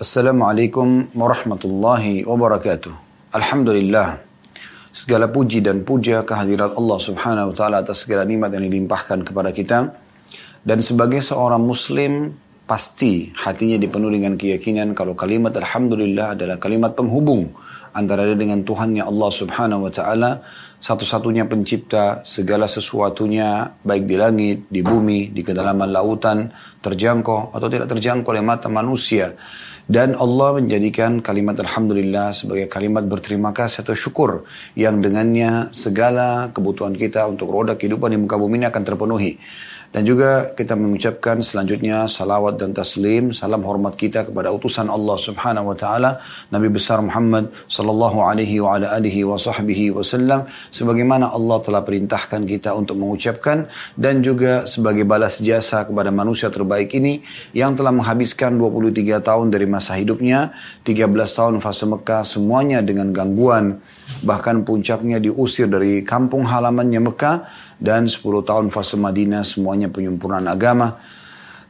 Assalamualaikum warahmatullahi wabarakatuh. Alhamdulillah. Segala puji dan puja kehadirat Allah subhanahu wa ta'ala atas segala nikmat yang dilimpahkan kepada kita. Dan sebagai seorang muslim, pasti hatinya dipenuhi dengan keyakinan kalau kalimat Alhamdulillah adalah kalimat penghubung antara dia dengan Tuhannya Allah subhanahu wa ta'ala satu-satunya pencipta segala sesuatunya baik di langit, di bumi, di kedalaman lautan terjangkau atau tidak terjangkau oleh mata manusia dan Allah menjadikan kalimat Alhamdulillah sebagai kalimat berterima kasih atau syukur yang dengannya segala kebutuhan kita untuk roda kehidupan di muka bumi ini akan terpenuhi. Dan juga kita mengucapkan selanjutnya salawat dan taslim, salam hormat kita kepada utusan Allah Subhanahu wa taala, Nabi besar Muhammad sallallahu alaihi wa ala alihi wa sahbihi wasallam sebagaimana Allah telah perintahkan kita untuk mengucapkan dan juga sebagai balas jasa kepada manusia terbaik ini yang telah menghabiskan 23 tahun dari masa hidupnya, 13 tahun fase Mekah semuanya dengan gangguan. Bahkan puncaknya diusir dari kampung halamannya Mekah dan 10 tahun fase Madinah semuanya penyempurnaan agama.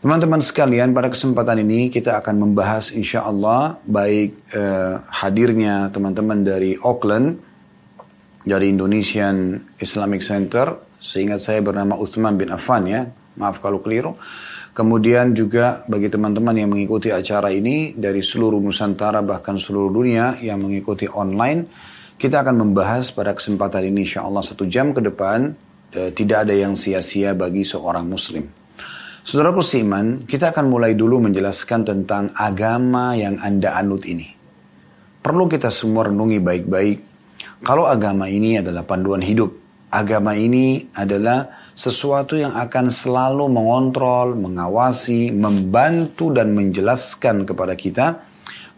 Teman-teman sekalian, pada kesempatan ini kita akan membahas insya Allah baik eh, hadirnya teman-teman dari Auckland, dari Indonesian Islamic Center, seingat saya bernama Uthman bin Affan ya, maaf kalau keliru. Kemudian juga bagi teman-teman yang mengikuti acara ini dari seluruh Nusantara bahkan seluruh dunia yang mengikuti online, kita akan membahas pada kesempatan ini insya Allah satu jam ke depan tidak ada yang sia-sia bagi seorang muslim. Saudaraku seiman, kita akan mulai dulu menjelaskan tentang agama yang Anda anut ini. Perlu kita semua renungi baik-baik. Kalau agama ini adalah panduan hidup, agama ini adalah sesuatu yang akan selalu mengontrol, mengawasi, membantu dan menjelaskan kepada kita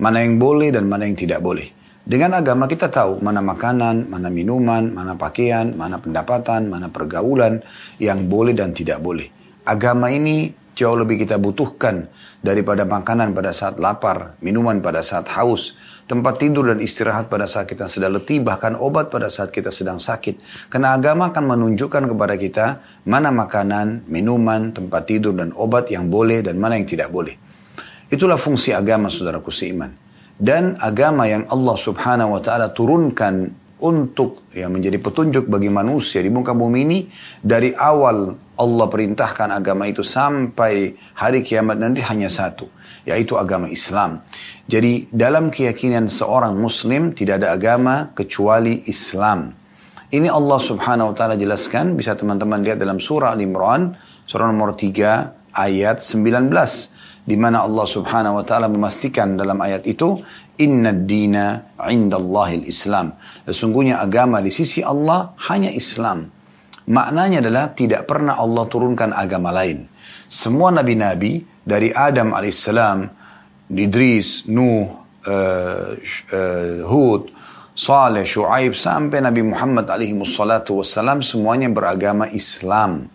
mana yang boleh dan mana yang tidak boleh. Dengan agama kita tahu mana makanan, mana minuman, mana pakaian, mana pendapatan, mana pergaulan yang boleh dan tidak boleh. Agama ini jauh lebih kita butuhkan daripada makanan pada saat lapar, minuman pada saat haus, tempat tidur dan istirahat pada saat kita sedang letih, bahkan obat pada saat kita sedang sakit. Karena agama akan menunjukkan kepada kita mana makanan, minuman, tempat tidur dan obat yang boleh dan mana yang tidak boleh. Itulah fungsi agama saudaraku seiman dan agama yang Allah Subhanahu wa taala turunkan untuk ya menjadi petunjuk bagi manusia di muka bumi ini dari awal Allah perintahkan agama itu sampai hari kiamat nanti hanya satu yaitu agama Islam. Jadi dalam keyakinan seorang muslim tidak ada agama kecuali Islam. Ini Allah Subhanahu wa taala jelaskan bisa teman-teman lihat dalam surah Al-Imran surah nomor 3 ayat 19 di mana Allah Subhanahu wa taala memastikan dalam ayat itu inna dina indallahil Islam. Sesungguhnya agama di sisi Allah hanya Islam. Maknanya adalah tidak pernah Allah turunkan agama lain. Semua nabi-nabi dari Adam alaihissalam, Idris, Nuh, uh, uh, Hud, Saleh, Shu'aib sampai Nabi Muhammad alaihi wassalam semuanya beragama Islam.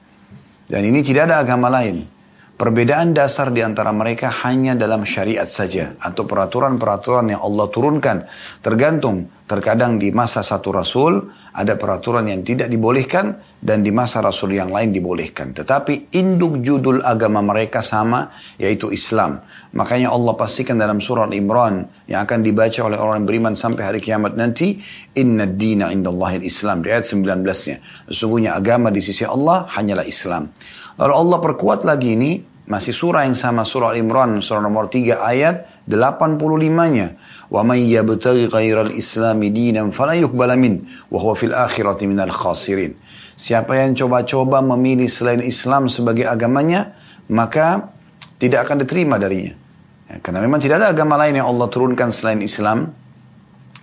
Dan ini tidak ada agama lain. Perbedaan dasar di antara mereka hanya dalam syariat saja atau peraturan-peraturan yang Allah turunkan. Tergantung, terkadang di masa satu rasul ada peraturan yang tidak dibolehkan dan di masa rasul yang lain dibolehkan. Tetapi induk judul agama mereka sama yaitu Islam. Makanya Allah pastikan dalam surat Imran yang akan dibaca oleh orang beriman sampai hari kiamat nanti, Inna dina indallahil Islam. Di ayat 19-nya. Sesungguhnya agama di sisi Allah hanyalah Islam. Lalu Allah perkuat lagi ini, masih surah yang sama surah Al-Imran surah nomor 3 ayat 85-nya. Wa may yabtaghi ghairal islami dinan fala yuqbala min wa huwa fil akhirati minal khasirin. Siapa yang coba-coba memilih selain Islam sebagai agamanya, maka tidak akan diterima darinya. Ya, karena memang tidak ada agama lain yang Allah turunkan selain Islam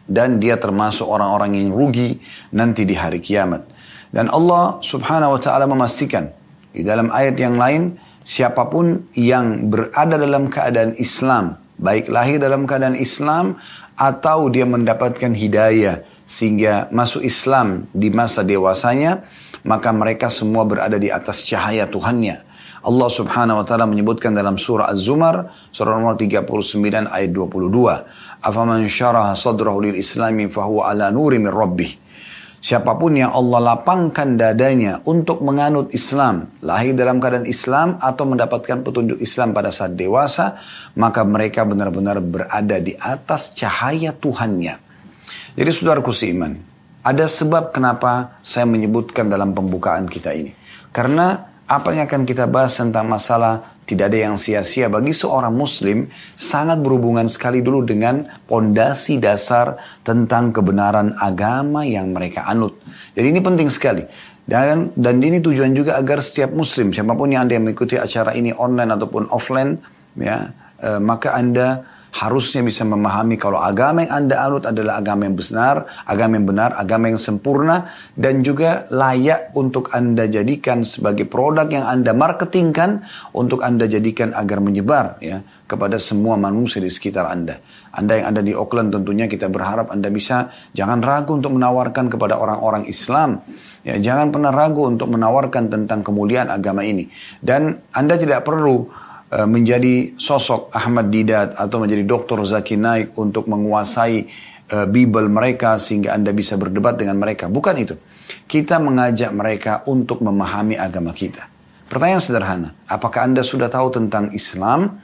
dan dia termasuk orang-orang yang rugi nanti di hari kiamat. Dan Allah subhanahu wa ta'ala memastikan di dalam ayat yang lain, siapa pun yang berada dalam keadaan Islam, baik lahir dalam keadaan Islam atau dia mendapatkan hidayah sehingga masuk Islam di masa dewasanya, maka mereka semua berada di atas cahaya Tuhannya. Allah subhanahu wa ta'ala menyebutkan dalam surah Az-Zumar, surah nomor 39 ayat 22. Afaman syaraha sadrahu lil islami fahuwa ala nuri min rabbih. Siapa pun yang Allah lapangkan dadanya untuk menganut Islam, lahir dalam keadaan Islam atau mendapatkan petunjuk Islam pada saat dewasa, maka mereka benar-benar berada di atas cahaya Tuhannya. Jadi saudaraku seiman, ada sebab kenapa saya menyebutkan dalam pembukaan kita ini. Karena apa yang akan kita bahas tentang masalah tidak ada yang sia-sia bagi seorang muslim sangat berhubungan sekali dulu dengan pondasi dasar tentang kebenaran agama yang mereka anut. Jadi ini penting sekali. Dan dan ini tujuan juga agar setiap muslim siapa pun yang Anda mengikuti acara ini online ataupun offline ya eh, maka Anda harusnya bisa memahami kalau agama yang Anda anut adalah agama yang benar, agama yang benar, agama yang sempurna, dan juga layak untuk Anda jadikan sebagai produk yang Anda marketingkan untuk Anda jadikan agar menyebar ya kepada semua manusia di sekitar Anda. Anda yang ada di Auckland tentunya kita berharap Anda bisa jangan ragu untuk menawarkan kepada orang-orang Islam. Ya, jangan pernah ragu untuk menawarkan tentang kemuliaan agama ini. Dan Anda tidak perlu menjadi sosok Ahmad Didat atau menjadi Dr. Zaki Naik untuk menguasai uh, Bible mereka sehingga Anda bisa berdebat dengan mereka. Bukan itu. Kita mengajak mereka untuk memahami agama kita. Pertanyaan sederhana, apakah Anda sudah tahu tentang Islam?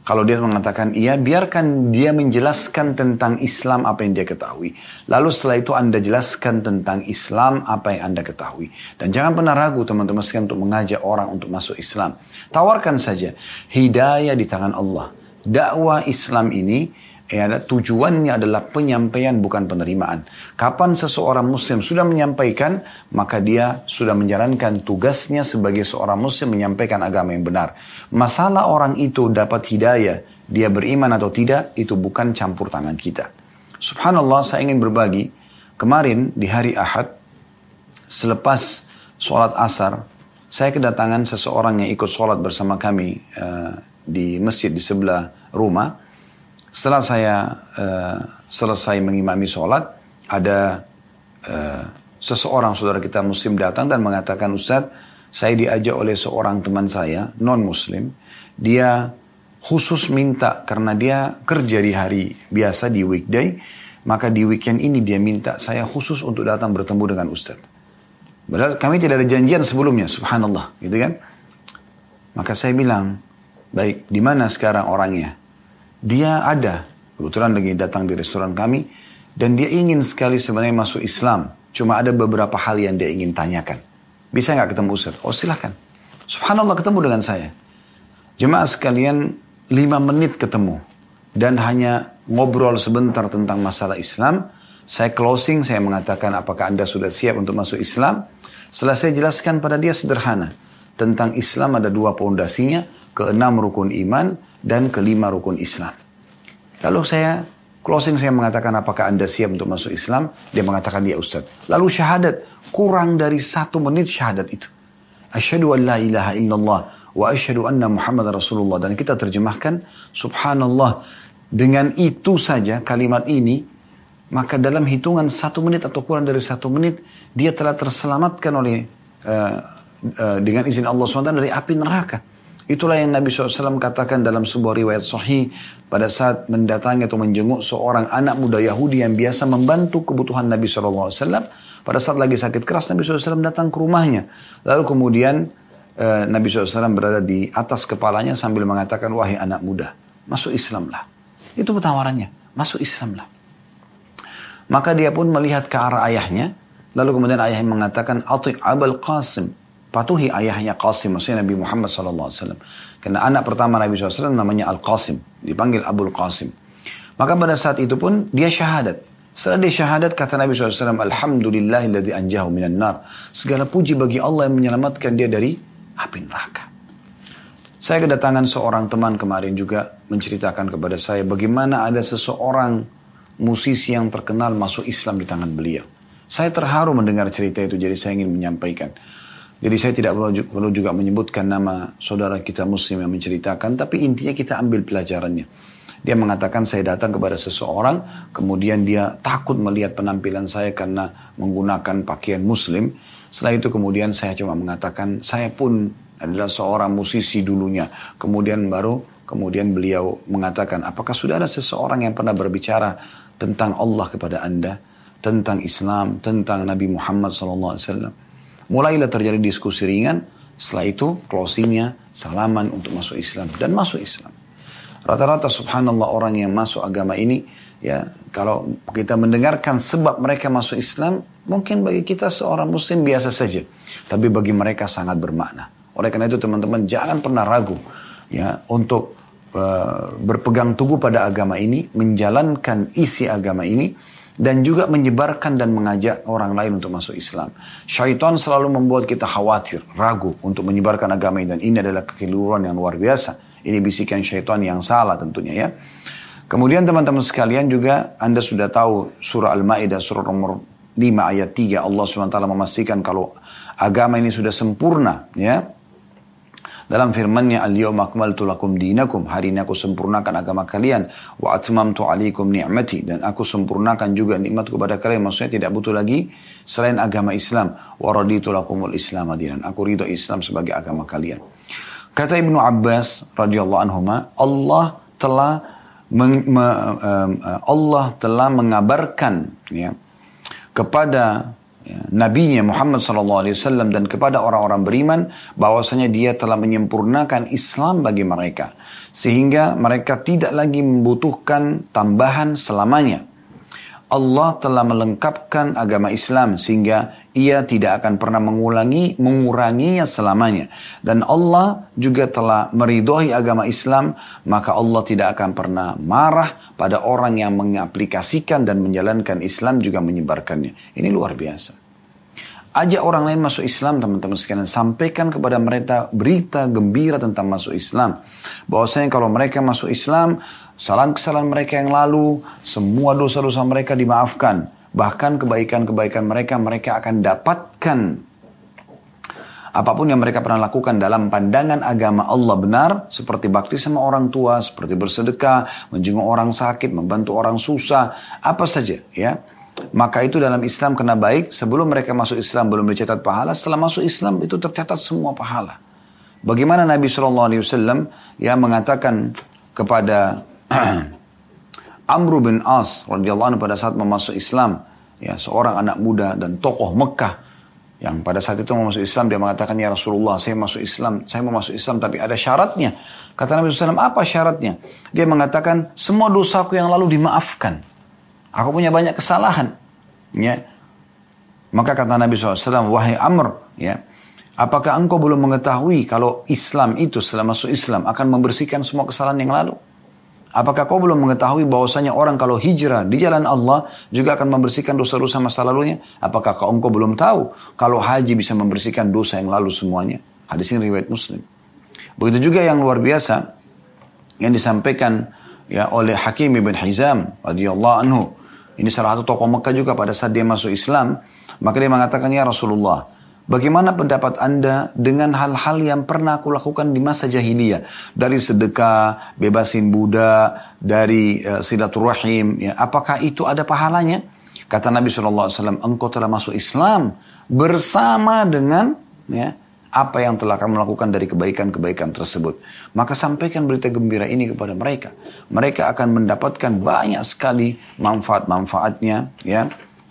Kalau dia mengatakan iya, biarkan dia menjelaskan tentang Islam apa yang dia ketahui. Lalu setelah itu Anda jelaskan tentang Islam apa yang Anda ketahui. Dan jangan pernah ragu teman-teman sekalian untuk mengajak orang untuk masuk Islam. Tawarkan saja. Hidayah di tangan Allah. Dakwah Islam ini ya, tujuannya adalah penyampaian bukan penerimaan. Kapan seseorang muslim sudah menyampaikan, maka dia sudah menjalankan tugasnya sebagai seorang muslim menyampaikan agama yang benar. Masalah orang itu dapat hidayah, dia beriman atau tidak, itu bukan campur tangan kita. Subhanallah, saya ingin berbagi. Kemarin di hari Ahad, selepas sholat asar, saya kedatangan seseorang yang ikut sholat bersama kami uh, di masjid di sebelah rumah setelah saya uh, selesai mengimami sholat, ada uh, seseorang saudara kita muslim datang dan mengatakan, Ustadz, saya diajak oleh seorang teman saya, non-muslim, dia khusus minta karena dia kerja di hari biasa di weekday, maka di weekend ini dia minta saya khusus untuk datang bertemu dengan Ustadz. Padahal kami tidak ada janjian sebelumnya, subhanallah, gitu kan? Maka saya bilang, baik, di mana sekarang orangnya? Dia ada, kebetulan lagi datang di restoran kami, dan dia ingin sekali sebenarnya masuk Islam. Cuma ada beberapa hal yang dia ingin tanyakan. Bisa nggak ketemu Ustaz? Oh silahkan. Subhanallah ketemu dengan saya. Jemaah sekalian, lima menit ketemu. Dan hanya ngobrol sebentar tentang masalah Islam. Saya closing, saya mengatakan apakah Anda sudah siap untuk masuk Islam? Setelah saya jelaskan pada dia sederhana. Tentang Islam ada dua pondasinya, keenam rukun iman, dan kelima rukun Islam. Lalu saya closing saya mengatakan apakah anda siap untuk masuk Islam? Dia mengatakan ya Ustaz. Lalu syahadat kurang dari satu menit syahadat itu. Asyhadu an la ilaha illallah wa asyhadu anna Muhammad Rasulullah dan kita terjemahkan subhanallah dengan itu saja kalimat ini maka dalam hitungan satu menit atau kurang dari satu menit dia telah terselamatkan oleh uh, uh, dengan izin Allah SWT dari api neraka. Itulah yang Nabi SAW katakan dalam sebuah riwayat sahih pada saat mendatangi atau menjenguk seorang anak muda Yahudi yang biasa membantu kebutuhan Nabi SAW. Pada saat lagi sakit keras Nabi SAW datang ke rumahnya. Lalu kemudian eh, Nabi SAW berada di atas kepalanya sambil mengatakan, wahai anak muda, masuk Islamlah. Itu petawarannya, masuk Islamlah. Maka dia pun melihat ke arah ayahnya, lalu kemudian ayahnya mengatakan, Ati' Abul Qasim, patuhi ayahnya Qasim, maksudnya Nabi Muhammad SAW. Karena anak pertama Nabi SAW namanya Al-Qasim, dipanggil Abul Qasim. Maka pada saat itu pun dia syahadat. Setelah dia syahadat kata Nabi SAW, Alhamdulillahilladzi anjahu minan nar. Segala puji bagi Allah yang menyelamatkan dia dari api neraka. Saya kedatangan seorang teman kemarin juga menceritakan kepada saya bagaimana ada seseorang musisi yang terkenal masuk Islam di tangan beliau. Saya terharu mendengar cerita itu jadi saya ingin menyampaikan. Jadi saya tidak perlu juga menyebutkan nama saudara kita muslim yang menceritakan, tapi intinya kita ambil pelajarannya. Dia mengatakan saya datang kepada seseorang, kemudian dia takut melihat penampilan saya karena menggunakan pakaian muslim. Setelah itu kemudian saya cuma mengatakan saya pun adalah seorang musisi dulunya. Kemudian baru kemudian beliau mengatakan apakah sudah ada seseorang yang pernah berbicara tentang Allah kepada anda? tentang Islam, tentang Nabi Muhammad SAW. Mulailah terjadi diskusi ringan, setelah itu closingnya salaman untuk masuk Islam dan masuk Islam. Rata-rata subhanallah orang yang masuk agama ini ya kalau kita mendengarkan sebab mereka masuk Islam mungkin bagi kita seorang muslim biasa saja tapi bagi mereka sangat bermakna. Oleh karena itu teman-teman jangan pernah ragu ya untuk uh, berpegang teguh pada agama ini, menjalankan isi agama ini dan juga menyebarkan dan mengajak orang lain untuk masuk Islam. Syaitan selalu membuat kita khawatir, ragu untuk menyebarkan agama ini dan ini adalah kekeliruan yang luar biasa. Ini bisikan syaitan yang salah tentunya ya. Kemudian teman-teman sekalian juga Anda sudah tahu surah Al-Maidah surah nomor 5 ayat 3 Allah SWT memastikan kalau agama ini sudah sempurna ya dalam firman-Nya, "Al-yawma akmaltu lakum dinakum." Hari ini aku sempurnakan agama kalian. Wa atmamtu alaikum ni'mati dan aku sempurnakan juga nikmatku kepada kalian. Maksudnya tidak butuh lagi selain agama Islam. Wa raditu lakumul Islam adinan. Aku ridho Islam sebagai agama kalian. Kata Ibnu Abbas radhiyallahu anhu, Allah telah meng, me, um, Allah telah mengabarkan ya kepada ya, nabinya Muhammad SAW dan kepada orang-orang beriman bahwasanya dia telah menyempurnakan Islam bagi mereka sehingga mereka tidak lagi membutuhkan tambahan selamanya. Allah telah melengkapkan agama Islam sehingga ia tidak akan pernah mengulangi menguranginya selamanya. Dan Allah juga telah meridhoi agama Islam maka Allah tidak akan pernah marah pada orang yang mengaplikasikan dan menjalankan Islam juga menyebarkannya. Ini luar biasa. Ajak orang lain masuk Islam teman-teman sekalian sampaikan kepada mereka berita gembira tentang masuk Islam. Bahwasanya kalau mereka masuk Islam kesalahan-kesalahan mereka yang lalu semua dosa-dosa mereka dimaafkan Bahkan kebaikan-kebaikan mereka, mereka akan dapatkan apa pun yang mereka pernah lakukan dalam pandangan agama Allah benar, seperti bakti sama orang tua, seperti bersedekah, menjenguk orang sakit, membantu orang susah, apa saja ya. Maka itu dalam Islam kena baik, sebelum mereka masuk Islam belum dicatat pahala, setelah masuk Islam itu tercatat semua pahala. Bagaimana Nabi SAW ya mengatakan kepada Amr bin As radhiyallahu pada saat memasuk Islam, ya seorang anak muda dan tokoh Mekah yang pada saat itu mau masuk Islam dia mengatakan ya Rasulullah saya masuk Islam saya mau masuk Islam tapi ada syaratnya. Kata Nabi SAW apa syaratnya? Dia mengatakan semua dosaku yang lalu dimaafkan. Aku punya banyak kesalahan. Ya. Maka kata Nabi SAW wahai Amr ya apakah engkau belum mengetahui kalau Islam itu setelah masuk Islam akan membersihkan semua kesalahan yang lalu Apakah kau belum mengetahui bahwasanya orang kalau hijrah di jalan Allah juga akan membersihkan dosa-dosa masa lalunya? Apakah kau engkau belum tahu kalau haji bisa membersihkan dosa yang lalu semuanya? Hadis ini riwayat Muslim. Begitu juga yang luar biasa yang disampaikan ya oleh Hakim bin Hizam radhiyallahu anhu. Ini salah satu tokoh Mekah juga pada saat dia masuk Islam, maka dia mengatakan ya Rasulullah, Bagaimana pendapat Anda dengan hal-hal yang pernah aku lakukan di masa jahiliyah? Dari sedekah, bebasin budak, dari uh, silaturahim, ya, apakah itu ada pahalanya? Kata Nabi SAW, engkau telah masuk Islam bersama dengan ya, apa yang telah kamu lakukan dari kebaikan-kebaikan tersebut. Maka sampaikan berita gembira ini kepada mereka. Mereka akan mendapatkan banyak sekali manfaat-manfaatnya, ya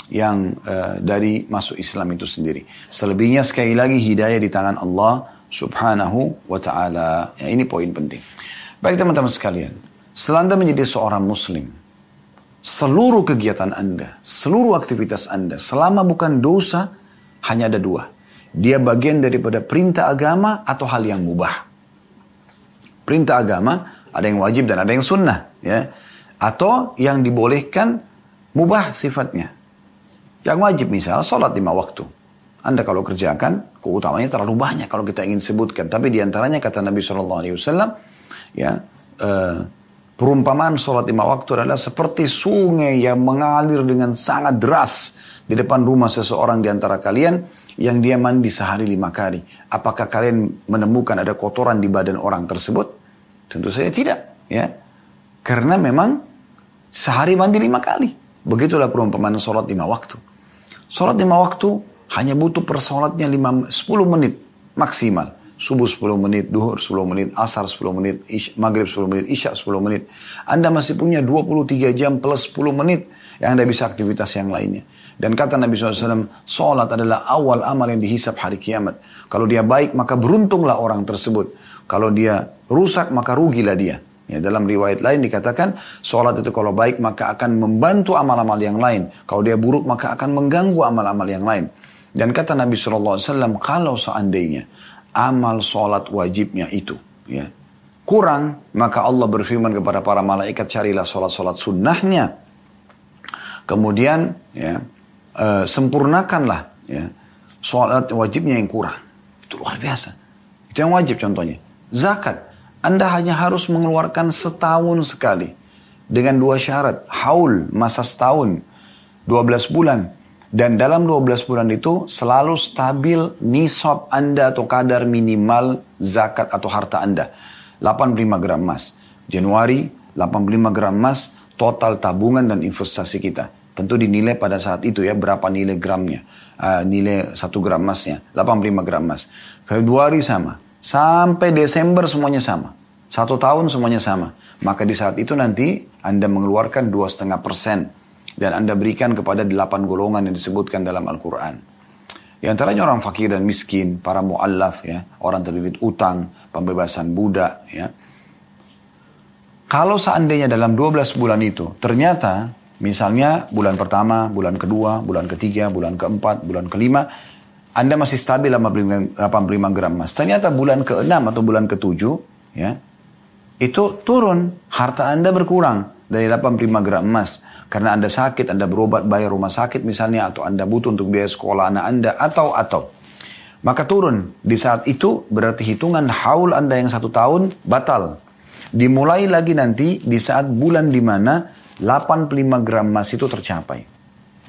yang uh, dari masuk Islam itu sendiri. Selebihnya sekali lagi hidayah di tangan Allah subhanahu wa ta'ala. Ya, ini poin penting. Baik teman-teman sekalian. Setelah Anda menjadi seorang muslim, seluruh kegiatan Anda, seluruh aktivitas Anda, selama bukan dosa, hanya ada dua. Dia bagian daripada perintah agama atau hal yang mubah. Perintah agama, ada yang wajib dan ada yang sunnah. ya Atau yang dibolehkan, mubah sifatnya. Yang wajib misal sholat lima waktu. Anda kalau kerjakan, keutamanya terlalu banyak kalau kita ingin sebutkan. Tapi di antaranya kata Nabi SAW, ya, uh, perumpamaan sholat lima waktu adalah seperti sungai yang mengalir dengan sangat deras di depan rumah seseorang di antara kalian yang dia mandi sehari lima kali. Apakah kalian menemukan ada kotoran di badan orang tersebut? Tentu saja tidak. Ya, karena memang sehari mandi lima kali. Begitulah perumpamaan sholat lima waktu. Sholat lima waktu hanya butuh persolatnya lima, 10 menit maksimal. Subuh 10 menit, duhur 10 menit, asar 10 menit, ish, maghrib 10 menit, isya 10 menit. Anda masih punya 23 jam plus 10 menit yang Anda bisa aktivitas yang lainnya. Dan kata Nabi SAW, sholat adalah awal amal yang dihisap hari kiamat. Kalau dia baik, maka beruntunglah orang tersebut. Kalau dia rusak, maka rugilah dia. Ya, dalam riwayat lain dikatakan, sholat itu kalau baik, maka akan membantu amal-amal yang lain. Kalau dia buruk, maka akan mengganggu amal-amal yang lain. Dan kata Nabi SAW, kalau seandainya amal sholat wajibnya itu, ya, kurang, maka Allah berfirman kepada para malaikat, carilah sholat-sholat sunnahnya. Kemudian, ya, uh, sempurnakanlah ya sholat wajibnya yang kurang. Itu luar biasa. Itu yang wajib contohnya. Zakat. Anda hanya harus mengeluarkan setahun sekali. Dengan dua syarat. Haul, masa setahun. 12 bulan. Dan dalam 12 bulan itu selalu stabil nisab Anda atau kadar minimal zakat atau harta Anda. 85 gram emas. Januari 85 gram emas total tabungan dan investasi kita. Tentu dinilai pada saat itu ya berapa nilai gramnya. Uh, nilai 1 gram emasnya. 85 gram emas. Februari sama. Sampai Desember semuanya sama. Satu tahun semuanya sama. Maka di saat itu nanti Anda mengeluarkan 2,5 persen. Dan Anda berikan kepada delapan golongan yang disebutkan dalam Al-Quran. Di antaranya orang fakir dan miskin, para mu'allaf, ya, orang terlilit utang, pembebasan budak. Ya. Kalau seandainya dalam 12 bulan itu, ternyata Misalnya bulan pertama, bulan kedua, bulan ketiga, bulan keempat, bulan kelima, Anda masih stabil 85 gram emas. Ternyata bulan ke-6 atau bulan ke-7, ya, itu turun, harta Anda berkurang dari 85 gram emas. Karena Anda sakit, Anda berobat, bayar rumah sakit misalnya, atau Anda butuh untuk biaya sekolah anak Anda, atau, atau. Maka turun. Di saat itu berarti hitungan haul Anda yang satu tahun batal. Dimulai lagi nanti di saat bulan di mana 85 gram emas itu tercapai.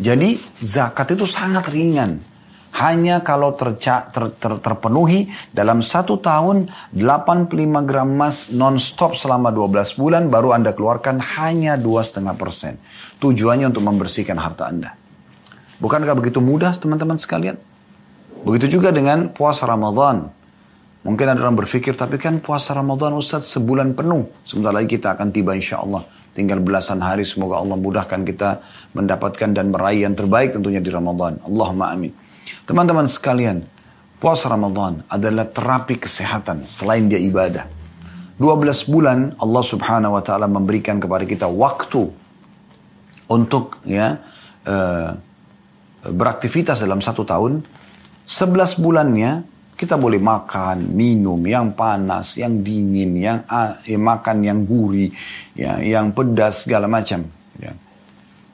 Jadi zakat itu sangat ringan. Hanya kalau terca, ter, ter, terpenuhi dalam satu tahun 85 gram emas non-stop selama 12 bulan baru Anda keluarkan hanya 2,5 persen. Tujuannya untuk membersihkan harta Anda. Bukankah begitu mudah teman-teman sekalian? Begitu juga dengan puasa Ramadan. Mungkin ada orang berpikir, tapi kan puasa Ramadan Ustaz sebulan penuh. Sebentar lagi kita akan tiba insya Allah. Tinggal belasan hari semoga Allah mudahkan kita mendapatkan dan meraih yang terbaik tentunya di Ramadan. Allahumma amin. Teman-teman sekalian, puasa Ramadan adalah terapi kesehatan selain dia ibadah. 12 bulan Allah subhanahu wa ta'ala memberikan kepada kita waktu untuk ya uh, beraktivitas dalam satu tahun. 11 bulannya kita boleh makan, minum yang panas, yang dingin, yang ya, makan yang gurih, ya, yang pedas segala macam. Ya.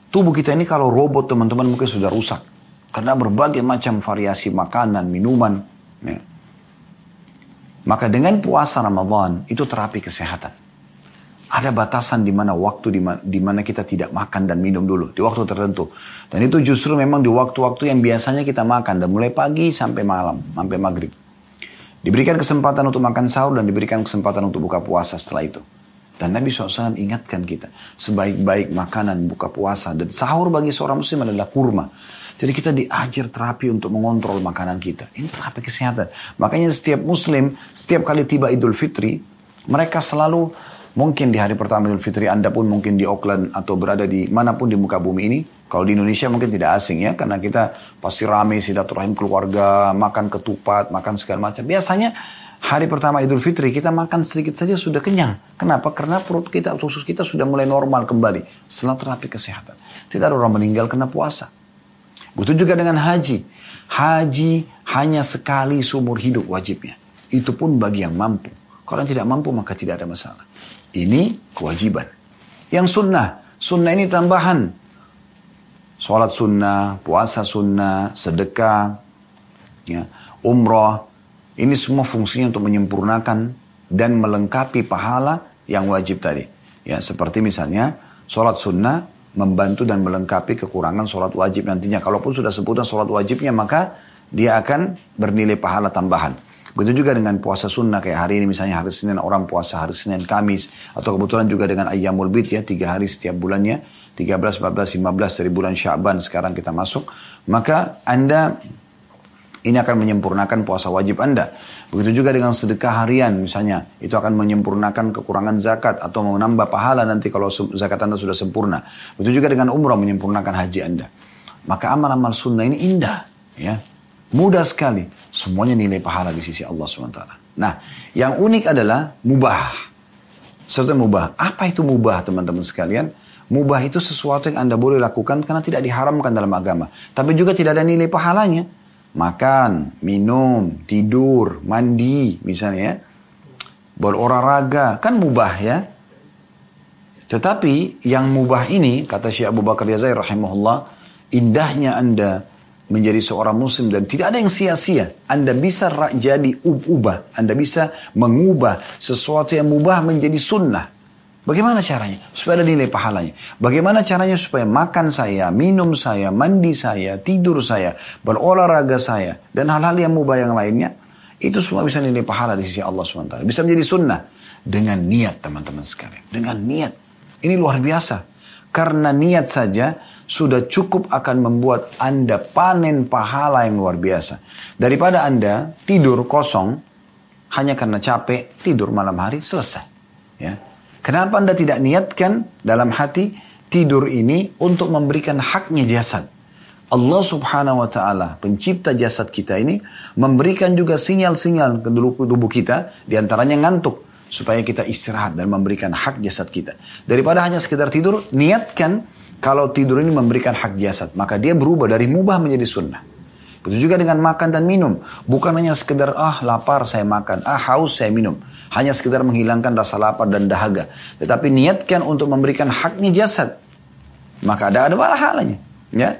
Tubuh kita ini kalau robot teman-teman mungkin sudah rusak karena berbagai macam variasi makanan, minuman. Ya. Maka dengan puasa Ramadan itu terapi kesehatan. Ada batasan di mana waktu di mana kita tidak makan dan minum dulu di waktu tertentu. Dan itu justru memang di waktu-waktu yang biasanya kita makan dan mulai pagi sampai malam, sampai maghrib. Diberikan kesempatan untuk makan sahur dan diberikan kesempatan untuk buka puasa setelah itu. Dan Nabi SAW ingatkan kita, sebaik-baik makanan buka puasa dan sahur bagi seorang muslim adalah kurma. Jadi kita diajar terapi untuk mengontrol makanan kita. Ini terapi kesehatan. Makanya setiap muslim, setiap kali tiba Idul Fitri, mereka selalu Mungkin di hari pertama Idul Fitri Anda pun mungkin di Auckland atau berada di mana pun di muka bumi ini. Kalau di Indonesia mungkin tidak asing ya, karena kita pasti rame silaturahim keluarga, makan ketupat, makan segala macam. Biasanya hari pertama Idul Fitri kita makan sedikit saja sudah kenyang. Kenapa? Karena perut kita, usus kita sudah mulai normal kembali setelah terapi kesehatan. Tidak ada orang meninggal karena puasa. Begitu juga dengan haji. Haji hanya sekali seumur hidup wajibnya. Itu pun bagi yang mampu. Kalau yang tidak mampu maka tidak ada masalah. Ini kewajiban. Yang sunnah, sunnah ini tambahan. Sholat sunnah, puasa sunnah, sedekah, ya, umrah. Ini semua fungsinya untuk menyempurnakan dan melengkapi pahala yang wajib tadi. Ya, seperti misalnya sholat sunnah membantu dan melengkapi kekurangan sholat wajib nantinya. Kalaupun sudah sebutan sholat wajibnya maka dia akan bernilai pahala tambahan. Begitu juga dengan puasa sunnah kayak hari ini misalnya hari Senin orang puasa hari Senin Kamis atau kebetulan juga dengan Ayyamul Bid ya tiga hari setiap bulannya 13, 14, 15 dari bulan Syaban sekarang kita masuk maka Anda ini akan menyempurnakan puasa wajib Anda. Begitu juga dengan sedekah harian misalnya. Itu akan menyempurnakan kekurangan zakat atau menambah pahala nanti kalau zakat Anda sudah sempurna. Begitu juga dengan umrah menyempurnakan haji Anda. Maka amal-amal sunnah ini indah. ya Mudah sekali. Semuanya nilai pahala di sisi Allah SWT. Nah, yang unik adalah mubah. Yang mubah. Apa itu mubah teman-teman sekalian? Mubah itu sesuatu yang Anda boleh lakukan karena tidak diharamkan dalam agama. Tapi juga tidak ada nilai pahalanya. Makan, minum, tidur, mandi misalnya ya. Berolahraga, kan mubah ya. Tetapi yang mubah ini, kata Syekh Abu Bakar Yazai rahimahullah, indahnya Anda menjadi seorang muslim dan tidak ada yang sia-sia. Anda bisa jadi ubah, Anda bisa mengubah sesuatu yang mubah menjadi sunnah. Bagaimana caranya? Supaya ada nilai pahalanya. Bagaimana caranya supaya makan saya, minum saya, mandi saya, tidur saya, berolahraga saya, dan hal-hal yang mubah yang lainnya, itu semua bisa nilai pahala di sisi Allah SWT. Bisa menjadi sunnah. Dengan niat teman-teman sekalian. Dengan niat. Ini luar biasa. Karena niat saja sudah cukup akan membuat Anda panen pahala yang luar biasa. Daripada Anda tidur kosong hanya karena capek, tidur malam hari, selesai. Ya. Kenapa Anda tidak niatkan dalam hati tidur ini untuk memberikan haknya jasad? Allah subhanahu wa ta'ala, pencipta jasad kita ini, memberikan juga sinyal-sinyal ke tubuh kita, di antaranya ngantuk, supaya kita istirahat dan memberikan hak jasad kita. Daripada hanya sekedar tidur, niatkan kalau tidur ini memberikan hak jasad, maka dia berubah dari mubah menjadi sunnah. Begitu juga dengan makan dan minum. Bukan hanya sekedar, ah lapar saya makan, ah haus saya minum. Hanya sekedar menghilangkan rasa lapar dan dahaga. Tetapi niatkan untuk memberikan haknya jasad. Maka ada ada pahalanya. Ya.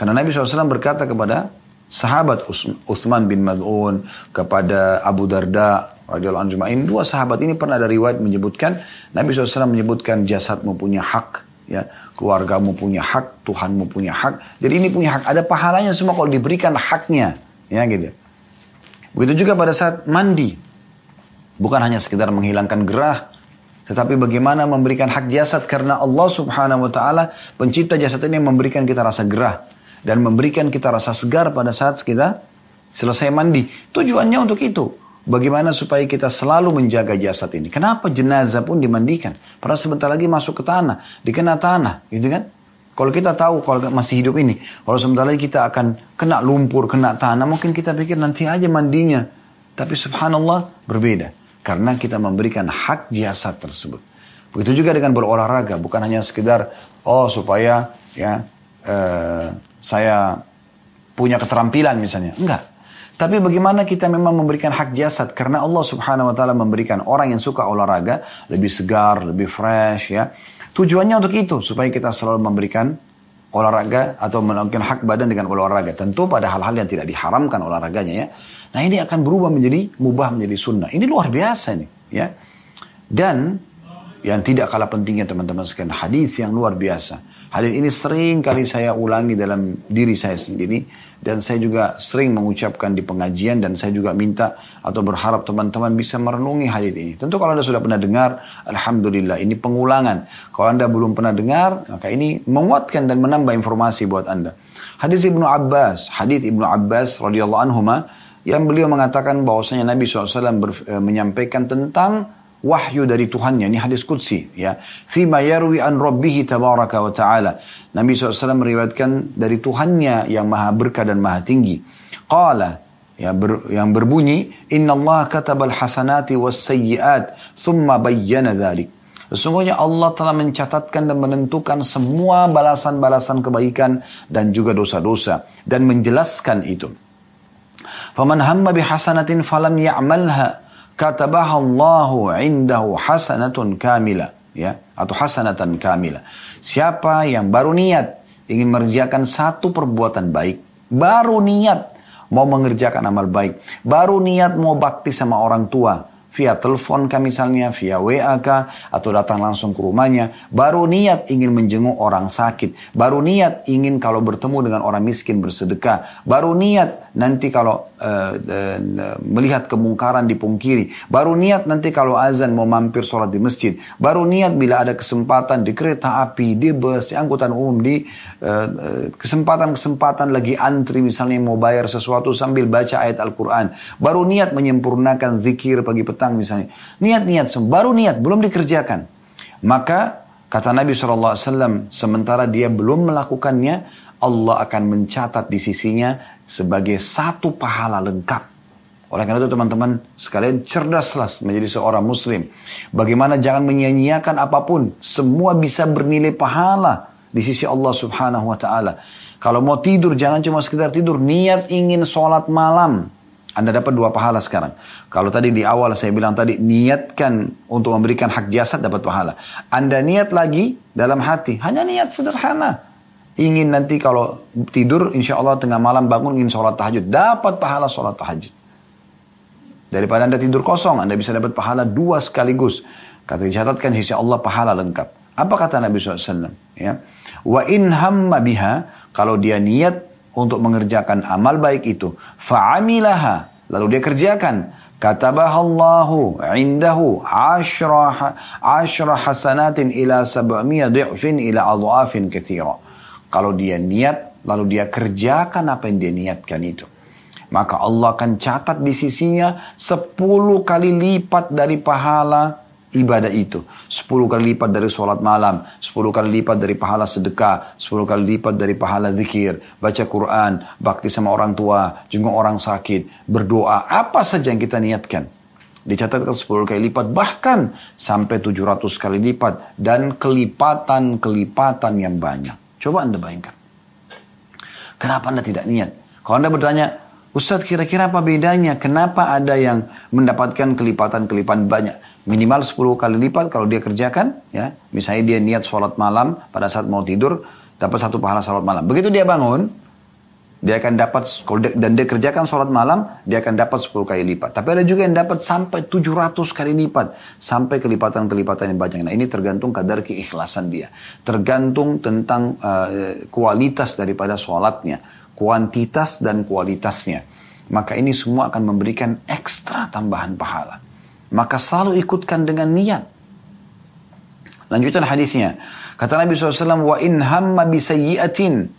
Karena Nabi SAW berkata kepada sahabat Uthman bin Mad'un, kepada Abu Darda, radhiyallahu anhu dua sahabat ini pernah ada riwayat menyebutkan Nabi SAW menyebutkan jasadmu punya hak ya keluargamu punya hak Tuhanmu punya hak jadi ini punya hak ada pahalanya semua kalau diberikan haknya ya gitu begitu juga pada saat mandi Bukan hanya sekedar menghilangkan gerah, tetapi bagaimana memberikan hak jasad karena Allah subhanahu wa ta'ala pencipta jasad ini memberikan kita rasa gerah. Dan memberikan kita rasa segar pada saat kita selesai mandi. Tujuannya untuk itu. Bagaimana supaya kita selalu menjaga jasad ini. Kenapa jenazah pun dimandikan? Padahal sebentar lagi masuk ke tanah, dikena tanah, gitu kan? Kalau kita tahu kalau masih hidup ini, kalau sebentar lagi kita akan kena lumpur, kena tanah, mungkin kita pikir nanti aja mandinya. Tapi subhanallah berbeda. Karena kita memberikan hak jasad tersebut. Begitu juga dengan berolahraga, bukan hanya sekedar oh supaya ya eh, saya punya keterampilan misalnya. Enggak. Tapi bagaimana kita memang memberikan hak jasad karena Allah Subhanahu wa taala memberikan orang yang suka olahraga lebih segar, lebih fresh ya. Tujuannya untuk itu supaya kita selalu memberikan olahraga atau melakukan hak badan dengan olahraga. Tentu pada hal-hal yang tidak diharamkan olahraganya ya. Nah ini akan berubah menjadi mubah menjadi sunnah. Ini luar biasa nih, ya. Dan yang tidak kalah pentingnya teman-teman sekalian hadis yang luar biasa. Hadis ini sering kali saya ulangi dalam diri saya sendiri dan saya juga sering mengucapkan di pengajian dan saya juga minta atau berharap teman-teman bisa merenungi hadis ini. Tentu kalau Anda sudah pernah dengar, alhamdulillah ini pengulangan. Kalau Anda belum pernah dengar, maka ini menguatkan dan menambah informasi buat Anda. Hadis Ibnu Abbas, hadis Ibnu Abbas radhiyallahu anhu yang beliau mengatakan bahwasanya Nabi SAW ber, e, menyampaikan tentang wahyu dari Tuhannya. Ini hadis Qudsi. Ya. Fima yarwi an rabbihi tabaraka wa ta'ala. Nabi SAW meriwayatkan dari Tuhannya yang maha berkah dan maha tinggi. Qala. Ya, ber, yang berbunyi, Inna Allah katabal hasanati was sayyiat, thumma bayyana dhalik. Sesungguhnya Allah telah mencatatkan dan menentukan semua balasan-balasan kebaikan dan juga dosa-dosa. Dan menjelaskan itu. Faman hamma bihasanatin falam ya'malha katabaha Allahu indahu hasanatun kamila ya atau hasanatan kamila. Siapa yang baru niat ingin mengerjakan satu perbuatan baik, baru niat mau mengerjakan amal baik, baru niat mau bakti sama orang tua, via telepon kah misalnya, via WA kah, atau datang langsung ke rumahnya, baru niat ingin menjenguk orang sakit, baru niat ingin kalau bertemu dengan orang miskin bersedekah, baru niat nanti kalau uh, uh, melihat kemungkaran dipungkiri, baru niat nanti kalau azan mau mampir sholat di masjid, baru niat bila ada kesempatan di kereta api, di bus, di angkutan umum, di kesempatan-kesempatan uh, lagi antri misalnya mau bayar sesuatu sambil baca ayat Al-Quran, baru niat menyempurnakan zikir pagi petang misalnya. Niat-niat, baru niat, belum dikerjakan. Maka Kata Nabi SAW, sementara dia belum melakukannya, Allah akan mencatat di sisinya sebagai satu pahala lengkap. Oleh karena itu teman-teman sekalian cerdaslah menjadi seorang muslim. Bagaimana jangan menyia-nyiakan apa pun. Semua bisa bernilai pahala di sisi Allah subhanahu wa ta'ala. Kalau mau tidur jangan cuma sekedar tidur. Niat ingin sholat malam. Anda dapat dua pahala sekarang. Kalau tadi di awal saya bilang tadi, niatkan untuk memberikan hak jasad dapat pahala. Anda niat lagi dalam hati, hanya niat sederhana. Ingin nanti kalau tidur, insya Allah tengah malam bangun ingin sholat tahajud. Dapat pahala sholat tahajud. Daripada Anda tidur kosong, Anda bisa dapat pahala dua sekaligus. Kata dicatatkan sisi Allah pahala lengkap. Apa kata Nabi SAW? Ya. Wa in hamma biha, kalau dia niat untuk mengerjakan amal baik itu. Fa'amilaha. Lalu dia kerjakan. Katabahallahu indahu ashra, ashra hasanatin ila sab'amiyah di'fin ila adhafin kathira. Kalau dia niat, lalu dia kerjakan apa yang dia niatkan itu. Maka Allah akan catat di sisinya 10 kali lipat dari pahala ibadah itu. Sepuluh kali lipat dari sholat malam, sepuluh kali lipat dari pahala sedekah, sepuluh kali lipat dari pahala zikir, baca Quran, bakti sama orang tua, jenguk orang sakit, berdoa, apa saja yang kita niatkan. Dicatatkan sepuluh kali lipat, bahkan sampai tujuh ratus kali lipat, dan kelipatan-kelipatan yang banyak. Coba Anda bayangkan. Kenapa Anda tidak niat? Kalau Anda bertanya, Ustadz kira-kira apa bedanya? Kenapa ada yang mendapatkan kelipatan-kelipatan banyak? Minimal 10 kali lipat kalau dia kerjakan ya. Misalnya dia niat sholat malam pada saat mau tidur dapat satu pahala sholat malam. Begitu dia bangun dia akan dapat dan dia kerjakan sholat malam dia akan dapat 10 kali lipat. Tapi ada juga yang dapat sampai 700 kali lipat sampai kelipatan-kelipatan yang banyak. Nah ini tergantung kadar keikhlasan dia. Tergantung tentang uh, kualitas daripada sholatnya kuantitas dan kualitasnya. Maka ini semua akan memberikan ekstra tambahan pahala maka selalu ikutkan dengan niat. Lanjutan hadisnya. Kata Nabi SAW, wa in hamma bisayyi'atin.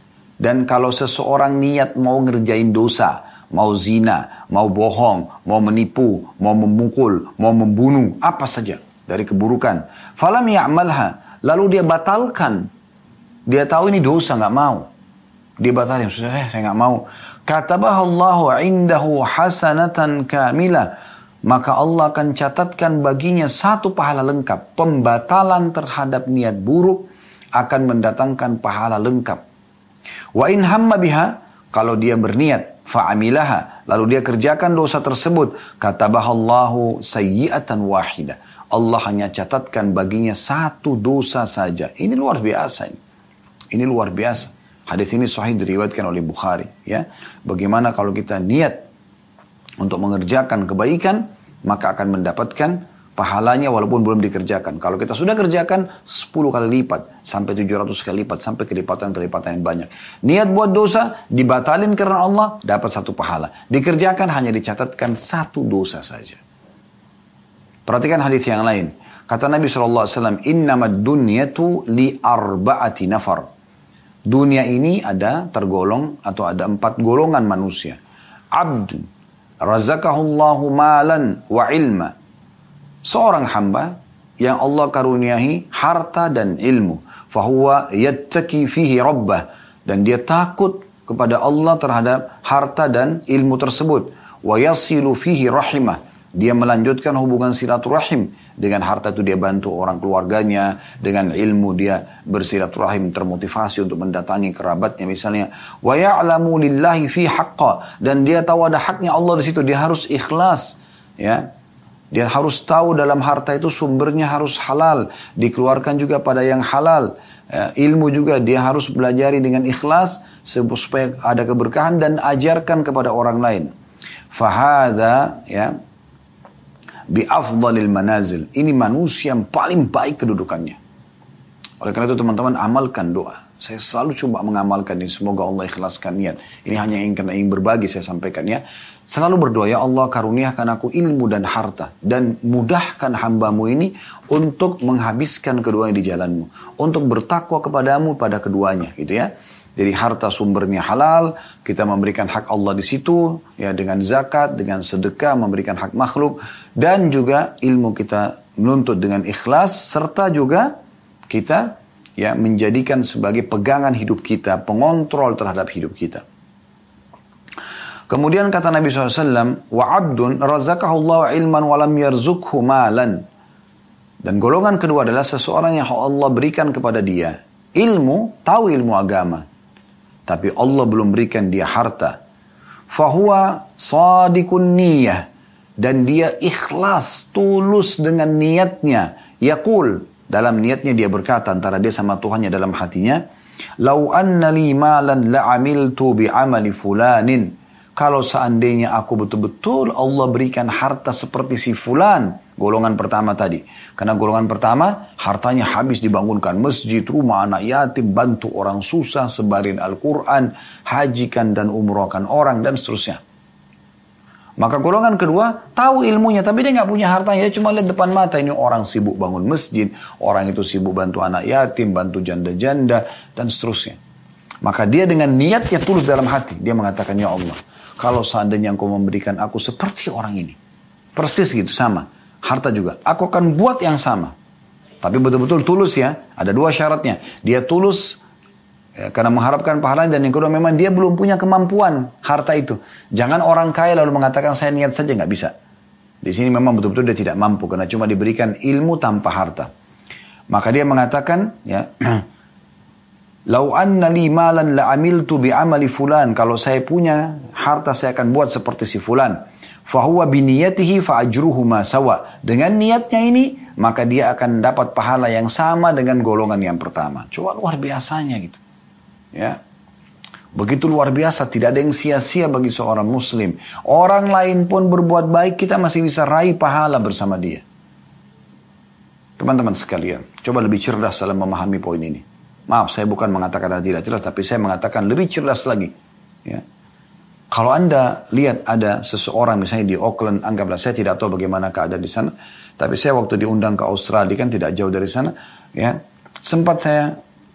Dan kalau seseorang niat mau ngerjain dosa, mau zina, mau bohong, mau menipu, mau memukul, mau membunuh, apa saja dari keburukan. Falam ya'malha. Lalu dia batalkan. Dia tahu ini dosa, nggak mau. Dia batalkan, saya nggak mau. Katabahallahu indahu hasanatan kamilah maka Allah akan catatkan baginya satu pahala lengkap. Pembatalan terhadap niat buruk akan mendatangkan pahala lengkap. Wa in hamma biha, kalau dia berniat, fa'amilaha, lalu dia kerjakan dosa tersebut, katabahallahu sayyi'atan wahida. Allah hanya catatkan baginya satu dosa saja. Ini luar biasa ini. Ini luar biasa. Hadis ini sahih diriwayatkan oleh Bukhari, ya. Bagaimana kalau kita niat untuk mengerjakan kebaikan, maka akan mendapatkan pahalanya walaupun belum dikerjakan. Kalau kita sudah kerjakan 10 kali lipat, sampai 700 kali lipat, sampai kelipatan-kelipatan yang banyak. Niat buat dosa, dibatalin karena Allah, dapat satu pahala. Dikerjakan hanya dicatatkan satu dosa saja. Perhatikan hadis yang lain. Kata Nabi SAW, Innamad dunyatu li arba'ati nafar. Dunia ini ada tergolong atau ada empat golongan manusia. Abdun razakahullahu malan wa ilma. Seorang hamba yang Allah karuniahi harta dan ilmu. Fahuwa yattaki fihi rabbah. Dan dia takut kepada Allah terhadap harta dan ilmu tersebut. Wa yasilu fihi rahimah dia melanjutkan hubungan silaturahim. Dengan harta itu dia bantu orang keluarganya. Dengan ilmu dia bersilaturahim termotivasi untuk mendatangi kerabatnya misalnya. Wa ya'lamu lillahi fi haqqa. Dan dia tahu ada haknya Allah di situ. Dia harus ikhlas. Ya, dia harus tahu dalam harta itu sumbernya harus halal. Dikeluarkan juga pada yang halal. Ya, ilmu juga dia harus belajari dengan ikhlas supaya ada keberkahan dan ajarkan kepada orang lain. Fahada ya bi afdalil manazil. Ini manusia yang paling baik kedudukannya. Oleh karena itu teman-teman amalkan doa. Saya selalu coba mengamalkan ini. Semoga Allah ikhlaskan niat. Ini hanya ingin karena ingin berbagi saya sampaikan ya. Selalu berdoa, ya Allah karuniakan aku ilmu dan harta. Dan mudahkan hambamu ini untuk menghabiskan keduanya di jalanmu. Untuk bertakwa kepadamu pada keduanya gitu ya. Jadi harta sumbernya halal, kita memberikan hak Allah di situ, ya dengan zakat, dengan sedekah, memberikan hak makhluk, dan juga ilmu kita menuntut dengan ikhlas, serta juga kita ya menjadikan sebagai pegangan hidup kita, pengontrol terhadap hidup kita. Kemudian kata Nabi SAW, wa abdun razaqahullahu ilman walam yarzukhu malan. Dan golongan kedua adalah seseorang yang Allah berikan kepada dia ilmu, tahu ilmu agama. Tapi Allah belum berikan dia harta. Fahuwa sadikun niyah. Dan dia ikhlas, tulus dengan niatnya. Yaqul, dalam niatnya dia berkata antara dia sama Tuhannya dalam hatinya. Lau anna li malan la'amiltu bi'amali fulanin. Kalau seandainya aku betul-betul Allah berikan harta seperti si fulan, golongan pertama tadi. Karena golongan pertama, hartanya habis dibangunkan masjid, rumah anak yatim, bantu orang susah, sebarin Al-Quran, hajikan dan umrohkan orang, dan seterusnya. Maka golongan kedua tahu ilmunya tapi dia nggak punya hartanya dia cuma lihat depan mata ini orang sibuk bangun masjid, orang itu sibuk bantu anak yatim, bantu janda-janda dan seterusnya. Maka dia dengan niatnya tulus dalam hati dia mengatakan ya Allah kalau seandainya engkau memberikan aku seperti orang ini. Persis gitu, sama. Harta juga. Aku akan buat yang sama. Tapi betul-betul tulus ya. Ada dua syaratnya. Dia tulus ya, karena mengharapkan pahala dan yang kedua memang dia belum punya kemampuan harta itu. Jangan orang kaya lalu mengatakan saya niat saja nggak bisa. Di sini memang betul-betul dia tidak mampu karena cuma diberikan ilmu tanpa harta. Maka dia mengatakan ya Lau anna li malan la amiltu bi amali fulan. Kalau saya punya harta saya akan buat seperti si fulan. Fahuwa biniyatihi fa ajruhu ma sawa. Dengan niatnya ini maka dia akan dapat pahala yang sama dengan golongan yang pertama. Coba luar biasanya gitu. Ya. Begitu luar biasa, tidak ada yang sia-sia bagi seorang muslim. Orang lain pun berbuat baik, kita masih bisa raih pahala bersama dia. Teman-teman sekalian, coba lebih cerdas dalam memahami poin ini. Maaf, saya bukan mengatakan tidak jelas, tapi saya mengatakan lebih cerdas lagi. Ya. Kalau Anda lihat ada seseorang misalnya di Auckland, anggaplah saya tidak tahu bagaimana keadaan di sana, tapi saya waktu diundang ke Australia kan tidak jauh dari sana, ya sempat saya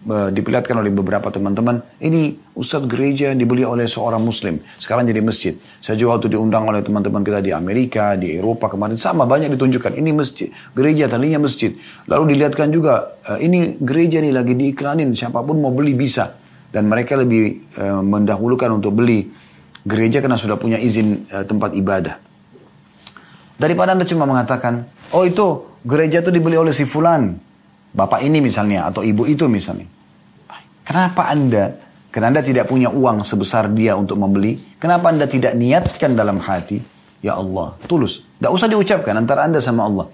Eh, diperlihatkan oleh beberapa teman-teman, ini Ustadz gereja dibeli oleh seorang muslim, sekarang jadi masjid. Saya juga waktu diundang oleh teman-teman kita di Amerika, di Eropa kemarin, sama banyak ditunjukkan, ini masjid, gereja tadinya masjid. Lalu dilihatkan juga, eh, ini gereja nih lagi diiklanin, siapa pun mau beli bisa. Dan mereka lebih uh, mendahulukan untuk beli gereja karena sudah punya izin uh, tempat ibadah. Daripada Anda cuma mengatakan, oh itu gereja itu dibeli oleh si fulan, bapak ini misalnya, atau ibu itu misalnya. Kenapa Anda, karena Anda tidak punya uang sebesar dia untuk membeli, kenapa Anda tidak niatkan dalam hati, ya Allah, tulus. Tidak usah diucapkan antara Anda sama Allah.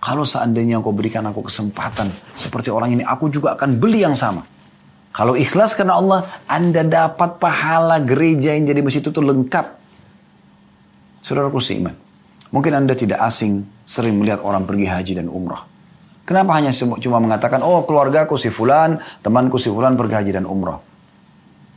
Kalau seandainya engkau berikan aku kesempatan seperti orang ini, aku juga akan beli yang sama. Kalau ikhlas karena Allah, Anda dapat pahala gereja yang jadi masjid itu lengkap. Saudaraku seiman, mungkin Anda tidak asing sering melihat orang pergi haji dan umrah. Kenapa hanya cuma mengatakan, oh keluargaku si fulan, temanku si fulan pergi haji dan umrah.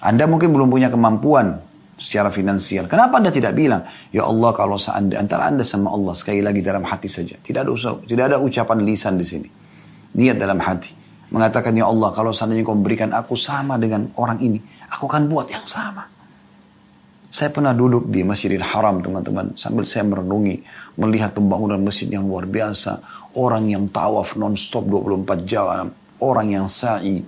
Anda mungkin belum punya kemampuan secara finansial. Kenapa Anda tidak bilang, ya Allah kalau seandainya antara Anda sama Allah sekali lagi dalam hati saja. Tidak ada usah, tidak ada ucapan lisan di sini. Niat dalam hati. Mengatakan, ya Allah kalau seandainya kau memberikan aku sama dengan orang ini, aku akan buat yang sama. Saya pernah duduk di Masjidil Haram teman-teman sambil saya merenungi melihat pembangunan masjid yang luar biasa, orang yang tawaf non-stop 24 jam, orang yang sa'i.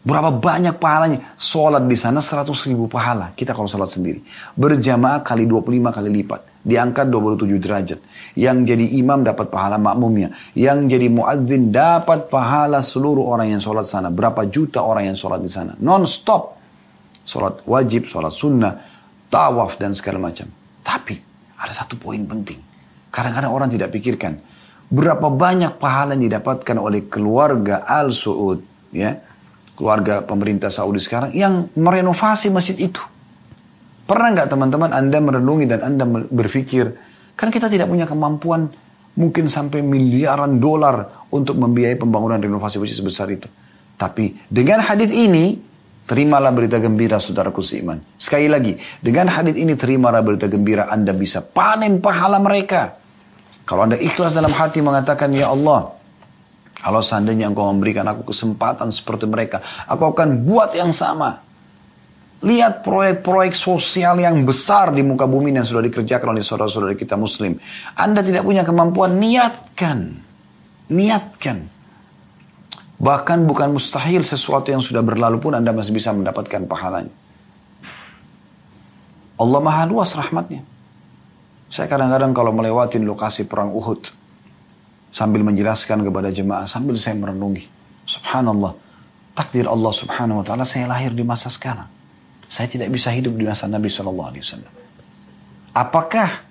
Berapa banyak pahalanya? Sholat di sana 100 ribu pahala. Kita kalau sholat sendiri. Berjamaah kali 25 kali lipat. Diangkat 27 derajat. Yang jadi imam dapat pahala makmumnya. Yang jadi muadzin dapat pahala seluruh orang yang sholat sana. Berapa juta orang yang sholat di sana. Non-stop sholat wajib, sholat sunnah, tawaf dan segala macam. Tapi ada satu poin penting. Kadang-kadang orang tidak pikirkan berapa banyak pahala yang didapatkan oleh keluarga Al Saud, ya, keluarga pemerintah Saudi sekarang yang merenovasi masjid itu. Pernah nggak teman-teman Anda merenungi dan Anda berpikir, kan kita tidak punya kemampuan mungkin sampai miliaran dolar untuk membiayai pembangunan renovasi masjid sebesar itu. Tapi dengan hadis ini, Terimalah berita gembira saudaraku seiman. Sekali lagi, dengan hadis ini terimalah berita gembira Anda bisa panen pahala mereka. Kalau Anda ikhlas dalam hati mengatakan, Ya Allah, kalau seandainya engkau memberikan aku kesempatan seperti mereka, aku akan buat yang sama. Lihat proyek-proyek sosial yang besar di muka bumi yang sudah dikerjakan oleh saudara-saudara kita muslim. Anda tidak punya kemampuan, niatkan. Niatkan. Bahkan bukan mustahil sesuatu yang sudah berlalu pun Anda masih bisa mendapatkan pahalanya. Allah maha luas rahmatnya. Saya kadang-kadang kalau melewati lokasi perang Uhud, sambil menjelaskan kepada jemaah, sambil saya merenungi. Subhanallah, takdir Allah subhanahu wa ta'ala saya lahir di masa sekarang. Saya tidak bisa hidup di masa Nabi SAW. Apakah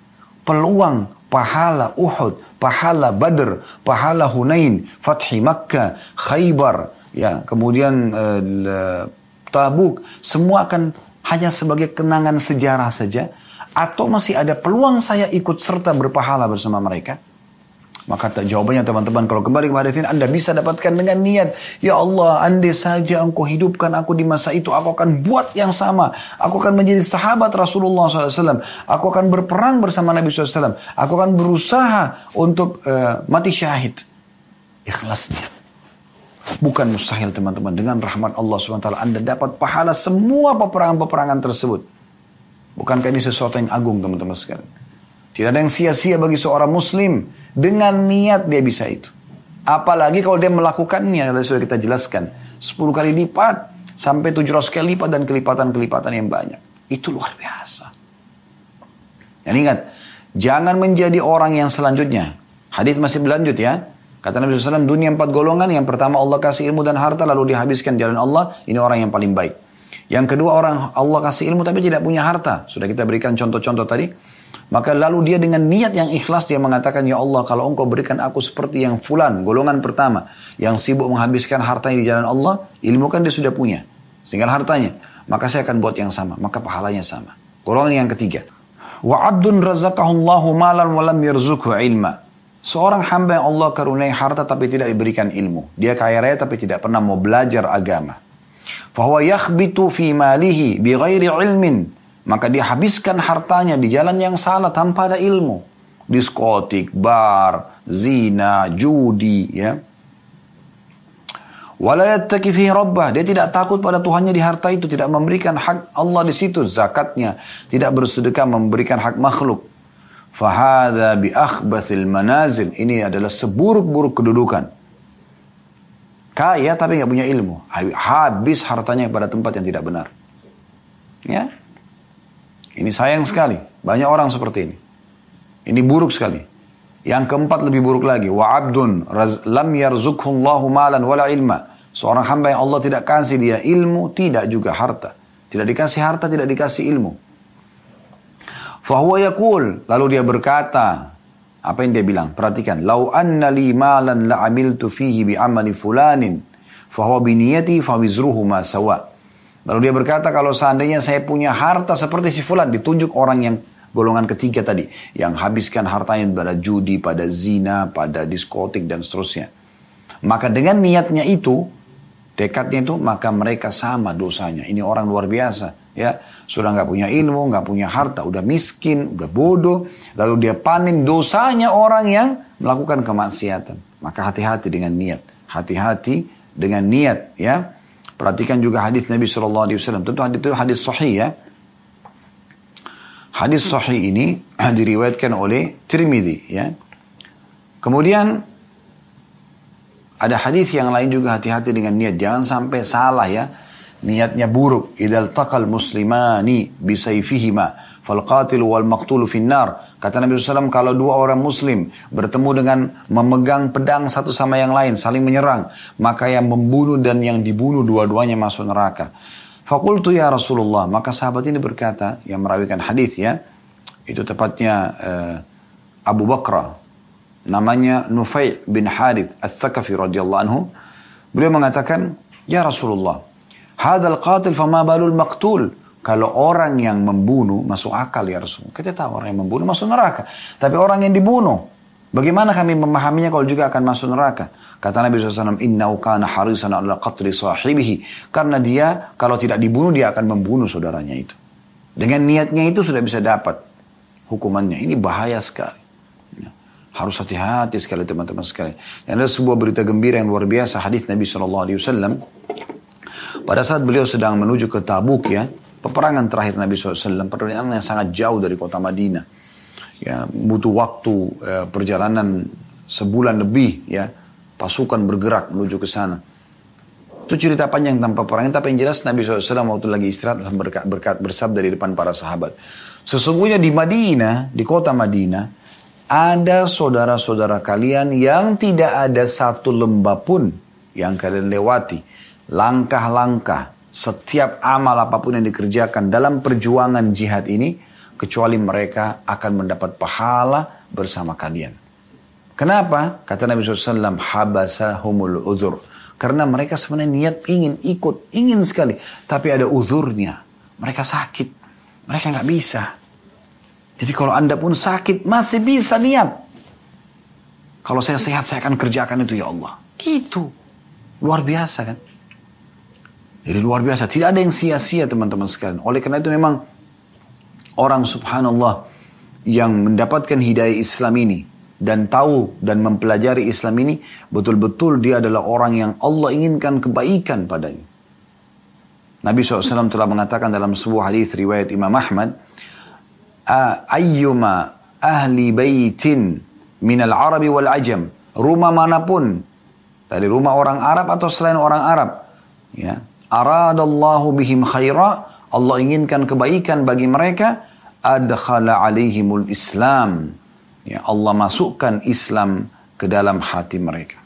peluang pahala Uhud, pahala Badr, pahala Hunain, Fathi Makkah, Khaybar, ya, kemudian uh, Tabuk, semua akan hanya sebagai kenangan sejarah saja atau masih ada peluang saya ikut serta berpahala bersama mereka? Maka jawabannya teman-teman kalau kembali kepada ini Anda bisa dapatkan dengan niat Ya Allah andai saja engkau hidupkan aku di masa itu Aku akan buat yang sama. Aku akan menjadi sahabat Rasulullah SAW Aku akan berperang bersama Nabi SAW Aku akan berusaha untuk uh, mati syahid. Ikhlasnya. Bukan mustahil teman-teman. Dengan rahmat Allah SWT Anda dapat pahala semua peperangan-peperangan tersebut. Bukankah ini sesuatu yang agung teman-teman sekalian Tidak ada yang sia-sia bagi seorang muslim dengan niat dia bisa itu. Apalagi kalau dia melakukannya, tadi sudah kita jelaskan. 10 kali lipat, sampai 700 kali lipat dan kelipatan-kelipatan yang banyak. Itu luar biasa. Dan ingat, jangan menjadi orang yang selanjutnya. Hadis masih berlanjut ya. Kata Nabi SAW, dunia empat golongan. Yang pertama Allah kasih ilmu dan harta lalu dihabiskan jalan Allah. Ini orang yang paling baik. Yang kedua orang Allah kasih ilmu tapi tidak punya harta. Sudah kita berikan contoh-contoh tadi. Maka lalu dia dengan niat yang ikhlas dia mengatakan, Ya Allah kalau engkau berikan aku seperti yang fulan, golongan pertama. Yang sibuk menghabiskan hartanya di jalan Allah, ilmu kan dia sudah punya. Tinggal hartanya. Maka saya akan buat yang sama. Maka pahalanya sama. Golongan yang ketiga. Wa abdun razaqahullahu malan walam yarzuku ilma. Seorang hamba yang Allah karuniai harta tapi tidak diberikan ilmu. Dia kaya raya tapi tidak pernah mau belajar agama. Fahuwa yakhbitu fi malihi bi ghairi ilmin maka dia habiskan hartanya di jalan yang salah tanpa ada ilmu. Diskotik, bar, zina, judi, ya. Walayattaki fi rabbah. Dia tidak takut pada Tuhannya di harta itu. Tidak memberikan hak Allah di situ. Zakatnya. Tidak bersedekah memberikan hak makhluk. Fahada bi akhbathil manazil. Ini adalah seburuk-buruk kedudukan. Kaya tapi nggak punya ilmu. Habis hartanya pada tempat yang tidak benar. Ya, ini sayang sekali. Banyak orang seperti ini. Ini buruk sekali. Yang keempat lebih buruk lagi. Wa abdun lam yarzukhullahu malan wala ilma. Seorang hamba yang Allah tidak kasih dia ilmu, tidak juga harta. Tidak dikasih harta, tidak dikasih ilmu. Fahuwa yakul. Lalu dia berkata, apa yang dia bilang? Perhatikan. Lau anna li malan la amiltu fihi bi amali fulanin. Fahuwa biniyati fawizruhu ma sawa. Lalu dia berkata kalau seandainya saya punya harta seperti si fulan ditunjuk orang yang golongan ketiga tadi yang habiskan hartanya pada judi, pada zina, pada diskotik dan seterusnya. Maka dengan niatnya itu, tekadnya itu, maka mereka sama dosanya. Ini orang luar biasa, ya. Sudah nggak punya ilmu, nggak punya harta, udah miskin, udah bodoh. Lalu dia panen dosanya orang yang melakukan kemaksiatan. Maka hati-hati dengan niat. Hati-hati dengan niat, ya. Perhatikan juga hadis Nabi Shallallahu Alaihi Wasallam. Tentu hadis itu hadis sahih ya. Hadis sahih ini diriwayatkan oleh Tirmidzi ya. Kemudian ada hadis yang lain juga hati-hati dengan niat. Jangan sampai salah ya. Niatnya buruk. Idal takal muslimani bisayfihima fal qatil wal maqtul finnar. Kata Nabi SAW, kalau dua orang muslim bertemu dengan memegang pedang satu sama yang lain, saling menyerang, maka yang membunuh dan yang dibunuh dua-duanya masuk neraka. Fakultu ya Rasulullah, maka sahabat ini berkata, yang merawikan hadis ya, itu tepatnya uh, Abu Bakra, namanya Nufai bin Hadith Al-Thaqafi radhiyallahu anhu. Beliau mengatakan, Ya Rasulullah, hadal qatil fama balul maqtul. Kalau orang yang membunuh masuk akal ya Rasul. Kita tahu orang yang membunuh masuk neraka. Tapi orang yang dibunuh, bagaimana kami memahaminya kalau juga akan masuk neraka? Kata Nabi SAW, Inna kana harisan ala qatri sahibihi. Karena dia, kalau tidak dibunuh, dia akan membunuh saudaranya itu. Dengan niatnya itu sudah bisa dapat hukumannya. Ini bahaya sekali. Ya. Harus hati-hati sekali teman-teman sekali. Yang ada sebuah berita gembira yang luar biasa. Hadis Nabi SAW. Pada saat beliau sedang menuju ke Tabuk ya peperangan terakhir Nabi SAW, perjalanan yang sangat jauh dari kota Madinah. Ya, butuh waktu ya, perjalanan sebulan lebih ya, pasukan bergerak menuju ke sana. Itu cerita panjang tanpa perang. Tapi yang jelas Nabi SAW waktu lagi istirahat berkat, berkat bersabda di depan para sahabat. Sesungguhnya di Madinah, di kota Madinah, ada saudara-saudara kalian yang tidak ada satu lembah pun yang kalian lewati. Langkah-langkah, setiap amal apa pun yang dikerjakan dalam perjuangan jihad ini, kecuali mereka akan mendapat pahala bersama kalian. Kenapa? Kata Nabi SAW, habasahumul udhur. Karena mereka sebenarnya niat ingin ikut, ingin sekali. Tapi ada uzurnya. Mereka sakit. Mereka nggak bisa. Jadi kalau anda pun sakit, masih bisa niat. Kalau saya sehat, saya akan kerjakan itu ya Allah. Gitu. Luar biasa kan? Jadi luar biasa. Tidak ada yang sia-sia teman-teman sekalian. Oleh karena itu memang orang subhanallah yang mendapatkan hidayah Islam ini dan tahu dan mempelajari Islam ini betul-betul dia adalah orang yang Allah inginkan kebaikan padanya. Nabi SAW telah mengatakan dalam sebuah hadis riwayat Imam Ahmad, ayyuma ahli baitin minal arabi wal ajam, rumah mana pun dari rumah orang Arab atau selain orang Arab, ya, aradallahu bihim khaira, Allah inginkan kebaikan bagi mereka, adkhala alaihimul Islam. Ya, Allah masukkan Islam ke dalam hati mereka.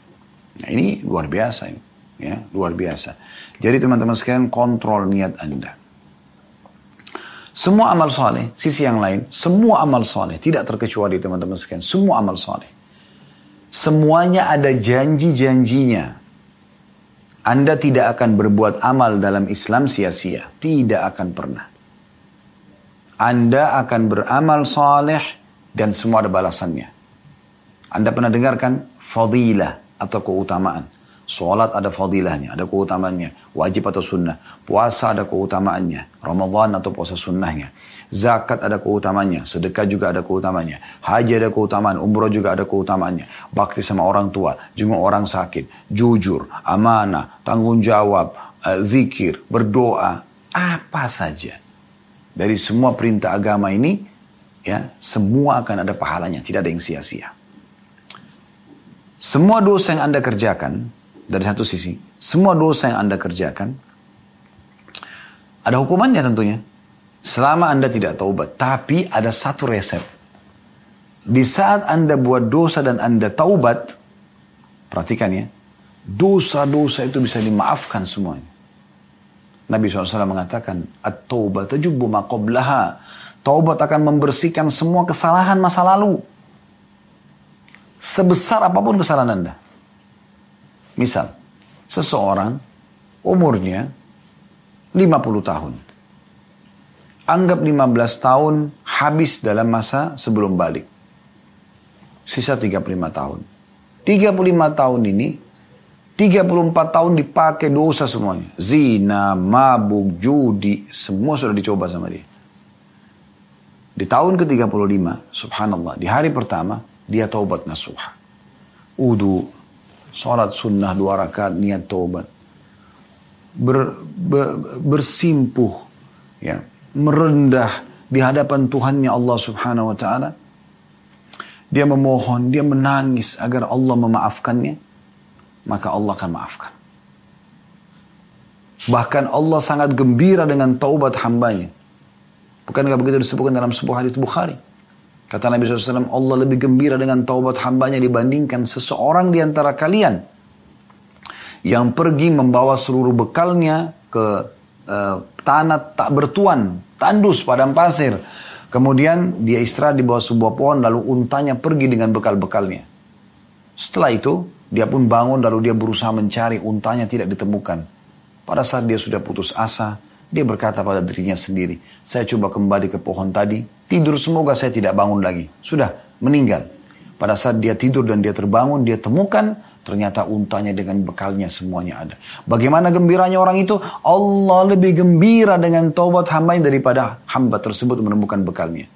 Nah, ini luar biasa ini. Ya, luar biasa. Jadi teman-teman sekalian kontrol niat Anda. Semua amal soleh, sisi yang lain, semua amal soleh, tidak terkecuali teman-teman sekalian, semua amal soleh. Semuanya ada janji-janjinya. Anda tidak akan berbuat amal dalam Islam sia-sia. Tidak akan pernah. Anda akan beramal saleh dan semua ada balasannya. Anda pernah dengarkan fadilah atau keutamaan. Sholat ada fadilahnya, ada keutamaannya. Wajib atau sunnah. Puasa ada keutamaannya. Ramadan atau puasa sunnahnya. Zakat ada keutamaannya. Sedekah juga ada keutamaannya. Haji ada keutamaan. Umroh juga ada keutamaannya. Bakti sama orang tua. Jenguk orang sakit. Jujur. Amanah. Tanggung jawab. Eh, zikir. Berdoa. Apa saja dari semua perintah agama ini, ya semua akan ada pahalanya, tidak ada yang sia-sia. Semua dosa yang Anda kerjakan, dari satu sisi, semua dosa yang Anda kerjakan, ada hukumannya tentunya. Selama Anda tidak taubat. Tapi ada satu resep. Di saat Anda buat dosa dan Anda taubat, perhatikan ya, dosa-dosa itu bisa dimaafkan semuanya. Nabi SAW mengatakan, At-taubat tajubu maqoblaha. Taubat akan membersihkan semua kesalahan masa lalu. Sebesar apa pun kesalahan Anda. Misal, seseorang umurnya 50 tahun. Anggap 15 tahun habis dalam masa sebelum balik. Sisa 35 tahun. 35 tahun ini 34 tahun dipakai dosa semuanya. Zina, mabuk, judi, semua sudah dicoba sama dia. Di tahun ke-35, subhanallah, di hari pertama, dia taubat nasuha. Udu, sholat sunnah dua rakaat, niat taubat. Ber, ber, bersimpuh, ya, merendah di hadapan Tuhannya Allah subhanahu wa ta'ala. Dia memohon, dia menangis agar Allah memaafkannya maka Allah akan maafkan. Bahkan Allah sangat gembira dengan taubat hambanya. Bukankah begitu disebutkan dalam sebuah hadis Bukhari? Kata Nabi SAW, Allah lebih gembira dengan taubat hambanya dibandingkan seseorang di antara kalian yang pergi membawa seluruh bekalnya ke uh, tanah tak bertuan, tandus padang pasir. Kemudian dia istirahat di bawah sebuah pohon lalu untanya pergi dengan bekal-bekalnya. Setelah itu dia pun bangun lalu dia berusaha mencari untanya tidak ditemukan. Pada saat dia sudah putus asa, dia berkata pada dirinya sendiri, saya coba kembali ke pohon tadi, tidur semoga saya tidak bangun lagi. Sudah, meninggal. Pada saat dia tidur dan dia terbangun, dia temukan ternyata untanya dengan bekalnya semuanya ada. Bagaimana gembiranya orang itu? Allah lebih gembira dengan taubat hamba daripada hamba tersebut menemukan bekalnya.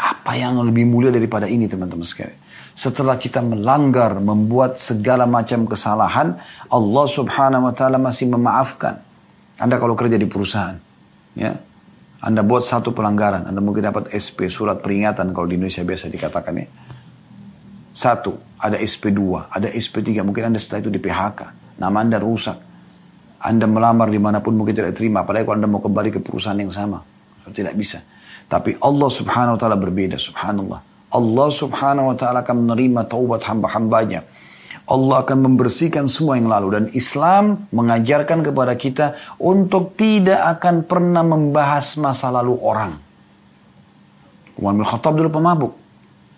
Apa yang lebih mulia daripada ini teman-teman sekalian? setelah kita melanggar, membuat segala macam kesalahan, Allah subhanahu wa ta'ala masih memaafkan. Anda kalau kerja di perusahaan, ya, Anda buat satu pelanggaran, Anda mungkin dapat SP, surat peringatan kalau di Indonesia biasa dikatakan ya. Satu, ada SP2, ada SP3, mungkin Anda setelah itu di PHK, nama Anda rusak. Anda melamar di mana pun mungkin tidak terima. Apalagi kalau Anda mau kembali ke perusahaan yang sama. Tidak bisa. Tapi Allah subhanahu wa ta'ala berbeda. Subhanallah. Allah subhanahu wa ta'ala akan menerima taubat hamba-hambanya. Allah akan membersihkan semua yang lalu. Dan Islam mengajarkan kepada kita untuk tidak akan pernah membahas masa lalu orang. Umar bin Khattab dulu pemabuk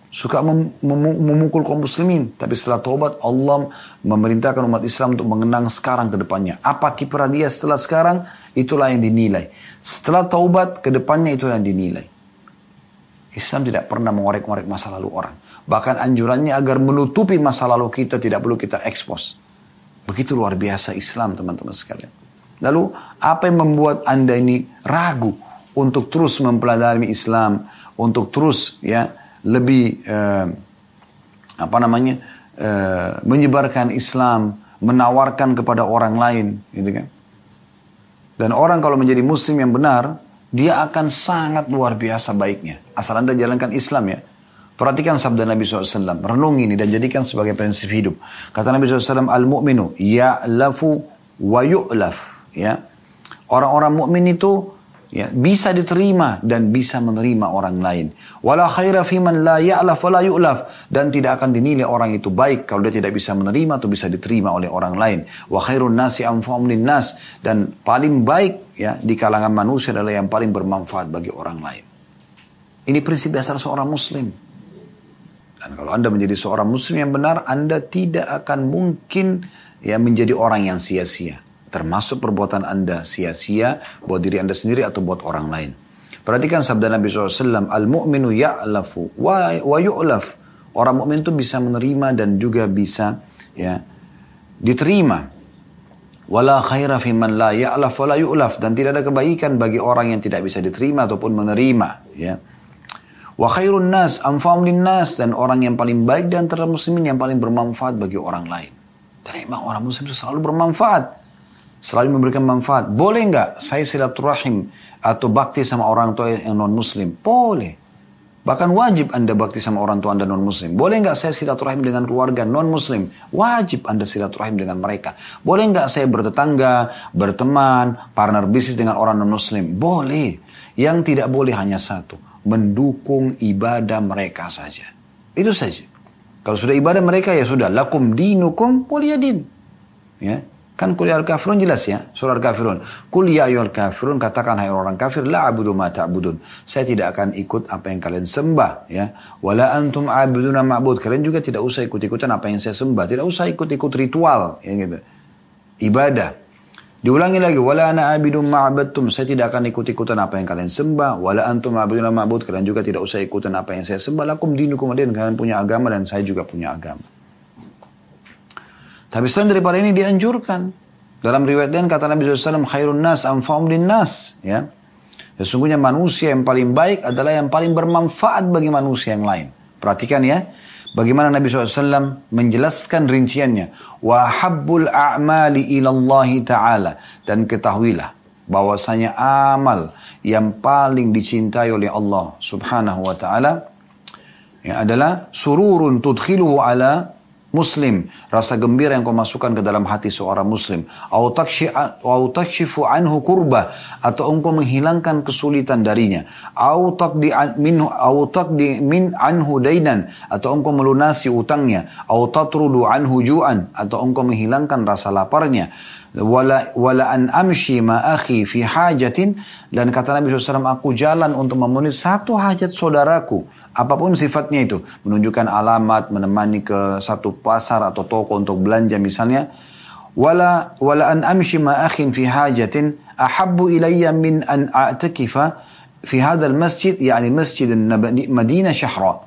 suka mem mem memukul kaum muslimin. Tapi setelah taubat Allah memerintahkan umat Islam untuk mengenang sekarang ke depannya. Apa kiprah dia setelah sekarang? Itulah yang dinilai. Setelah taubat ke depannya itulah yang dinilai. Islam tidak pernah mengorek-ngorek masa lalu orang. Bahkan anjurannya agar menutupi masa lalu kita tidak perlu kita ekspos. Begitu luar biasa Islam teman-teman sekalian. Lalu apa yang membuat anda ini ragu untuk terus mempelajari Islam, untuk terus ya lebih uh, apa namanya uh, menyebarkan Islam, menawarkan kepada orang lain, gitu kan? Dan orang kalau menjadi Muslim yang benar, dia akan sangat luar biasa baiknya. Asal anda jalankan Islam ya. Perhatikan sabda Nabi SAW. Renungi ini dan jadikan sebagai prinsip hidup. Kata Nabi SAW, Al-mu'minu ya'lafu wa yu'laf. Ya. Orang-orang mukmin itu ya, bisa diterima dan bisa menerima orang lain. Wala khaira fiman la ya'laf wa la yu'laf dan tidak akan dinilai orang itu baik kalau dia tidak bisa menerima atau bisa diterima oleh orang lain. Wa khairun nasi anfa'um nas dan paling baik ya di kalangan manusia adalah yang paling bermanfaat bagi orang lain. Ini prinsip dasar seorang muslim. Dan kalau Anda menjadi seorang muslim yang benar, Anda tidak akan mungkin ya menjadi orang yang sia-sia termasuk perbuatan Anda sia-sia buat diri Anda sendiri atau buat orang lain. Perhatikan sabda Nabi SAW, Al-mu'minu ya'lafu wa, wa yu'laf. Orang mukmin itu bisa menerima dan juga bisa ya diterima. Wala khaira fi man la ya'laf wa la yu'laf. Dan tidak ada kebaikan bagi orang yang tidak bisa diterima ataupun menerima. Ya. Wa khairun nas anfa'um nas. Dan orang yang paling baik dan antara muslimin yang paling bermanfaat bagi orang lain. Dan memang orang muslim itu selalu bermanfaat selalu memberikan manfaat. Boleh nggak saya silaturahim atau bakti sama orang tua yang non muslim? Boleh. Bahkan wajib Anda bakti sama orang tua Anda non muslim. Boleh nggak saya silaturahim dengan keluarga non muslim? Wajib Anda silaturahim dengan mereka. Boleh nggak saya bertetangga, berteman, partner bisnis dengan orang non muslim? Boleh. Yang tidak boleh hanya satu, mendukung ibadah mereka saja. Itu saja. Kalau sudah ibadah mereka ya sudah lakum dinukum waliyadin. Ya, Kan kuliah al-kafirun jelas ya, surah al-kafirun. Kuliah ya al-kafirun, katakan hai orang kafir, la abudu ma ta'budun. Saya tidak akan ikut apa yang kalian sembah ya. Wala antum abuduna ma'bud. Kalian juga tidak usah ikut-ikutan apa yang saya sembah. Tidak usah ikut-ikut ritual ya gitu. Ibadah. Diulangi lagi, wala ana abidun ma'abadtum. Saya tidak akan ikut-ikutan apa yang kalian sembah. Wala antum abuduna ma'bud. Kalian juga tidak usah ikutan apa yang saya sembah. Lakum dinukum adin. Kalian punya agama dan saya juga punya agama. Tapi selain daripada ini dianjurkan. Dalam riwayat lain kata Nabi SAW, khairun nas anfa'um nas. Ya. Sesungguhnya manusia yang paling baik adalah yang paling bermanfaat bagi manusia yang lain. Perhatikan ya. Bagaimana Nabi SAW menjelaskan rinciannya. Wa habbul a'mali ilallahi ta'ala. Dan ketahuilah bahwasanya amal yang paling dicintai oleh Allah subhanahu wa ta'ala ya adalah sururun tudkhiluhu ala muslim, rasa gembira yang kau masukkan ke dalam hati seorang muslim, anhu kurba, atau engkau menghilangkan kesulitan darinya, anhu dainan, atau engkau melunasi utangnya, anhu ju'an, atau engkau menghilangkan rasa laparnya, wala an amshi ma akhi fi hajatin. Dan kata Nabi SAW aku jalan untuk memenuhi satu hajat saudaraku Apa pun sifatnya itu, menunjukkan alamat, menemani ke satu pasar atau toko untuk belanja misalnya. Wala wala an amshi ma akhin fi hajatin ahabbu ilayya min an a'takifa fi hadzal masjid yani masjid Madinah syahra.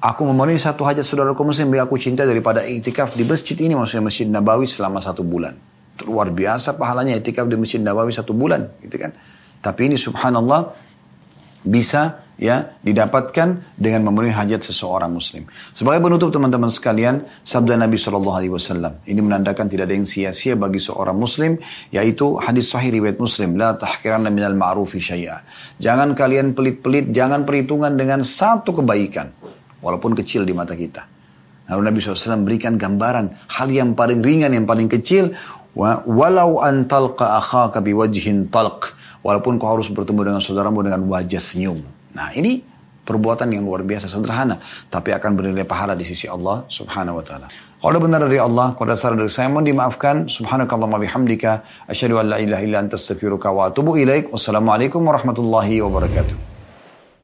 Aku memenuhi satu hajat saudaraku muslim yang aku cinta daripada iktikaf di masjid ini maksudnya Masjid Nabawi selama satu bulan. Luar biasa pahalanya iktikaf di Masjid Nabawi satu bulan gitu kan. Tapi ini subhanallah bisa ya didapatkan dengan memenuhi hajat seseorang muslim. Sebagai penutup teman-teman sekalian, sabda Nabi Shallallahu Alaihi Wasallam ini menandakan tidak ada yang sia-sia bagi seorang muslim, yaitu hadis sahih riwayat muslim, la tahkiran minal ma'rufi syai'a. Jangan kalian pelit-pelit, jangan perhitungan dengan satu kebaikan, walaupun kecil di mata kita. Lalu Nabi SAW berikan gambaran hal yang paling ringan, yang paling kecil. Walau antalqa akhaka biwajhin talq. Walaupun kau harus bertemu dengan saudaramu dengan wajah senyum. Nah ini perbuatan yang luar biasa sederhana. Tapi akan bernilai pahala di sisi Allah subhanahu wa ta'ala. Kalau benar dari Allah, kalau dasar dari saya mohon dimaafkan. Subhanakallah bihamdika. Asyadu an la ilaha illa anta astaghfiruka wa atubu ilaik. Wassalamualaikum warahmatullahi wabarakatuh.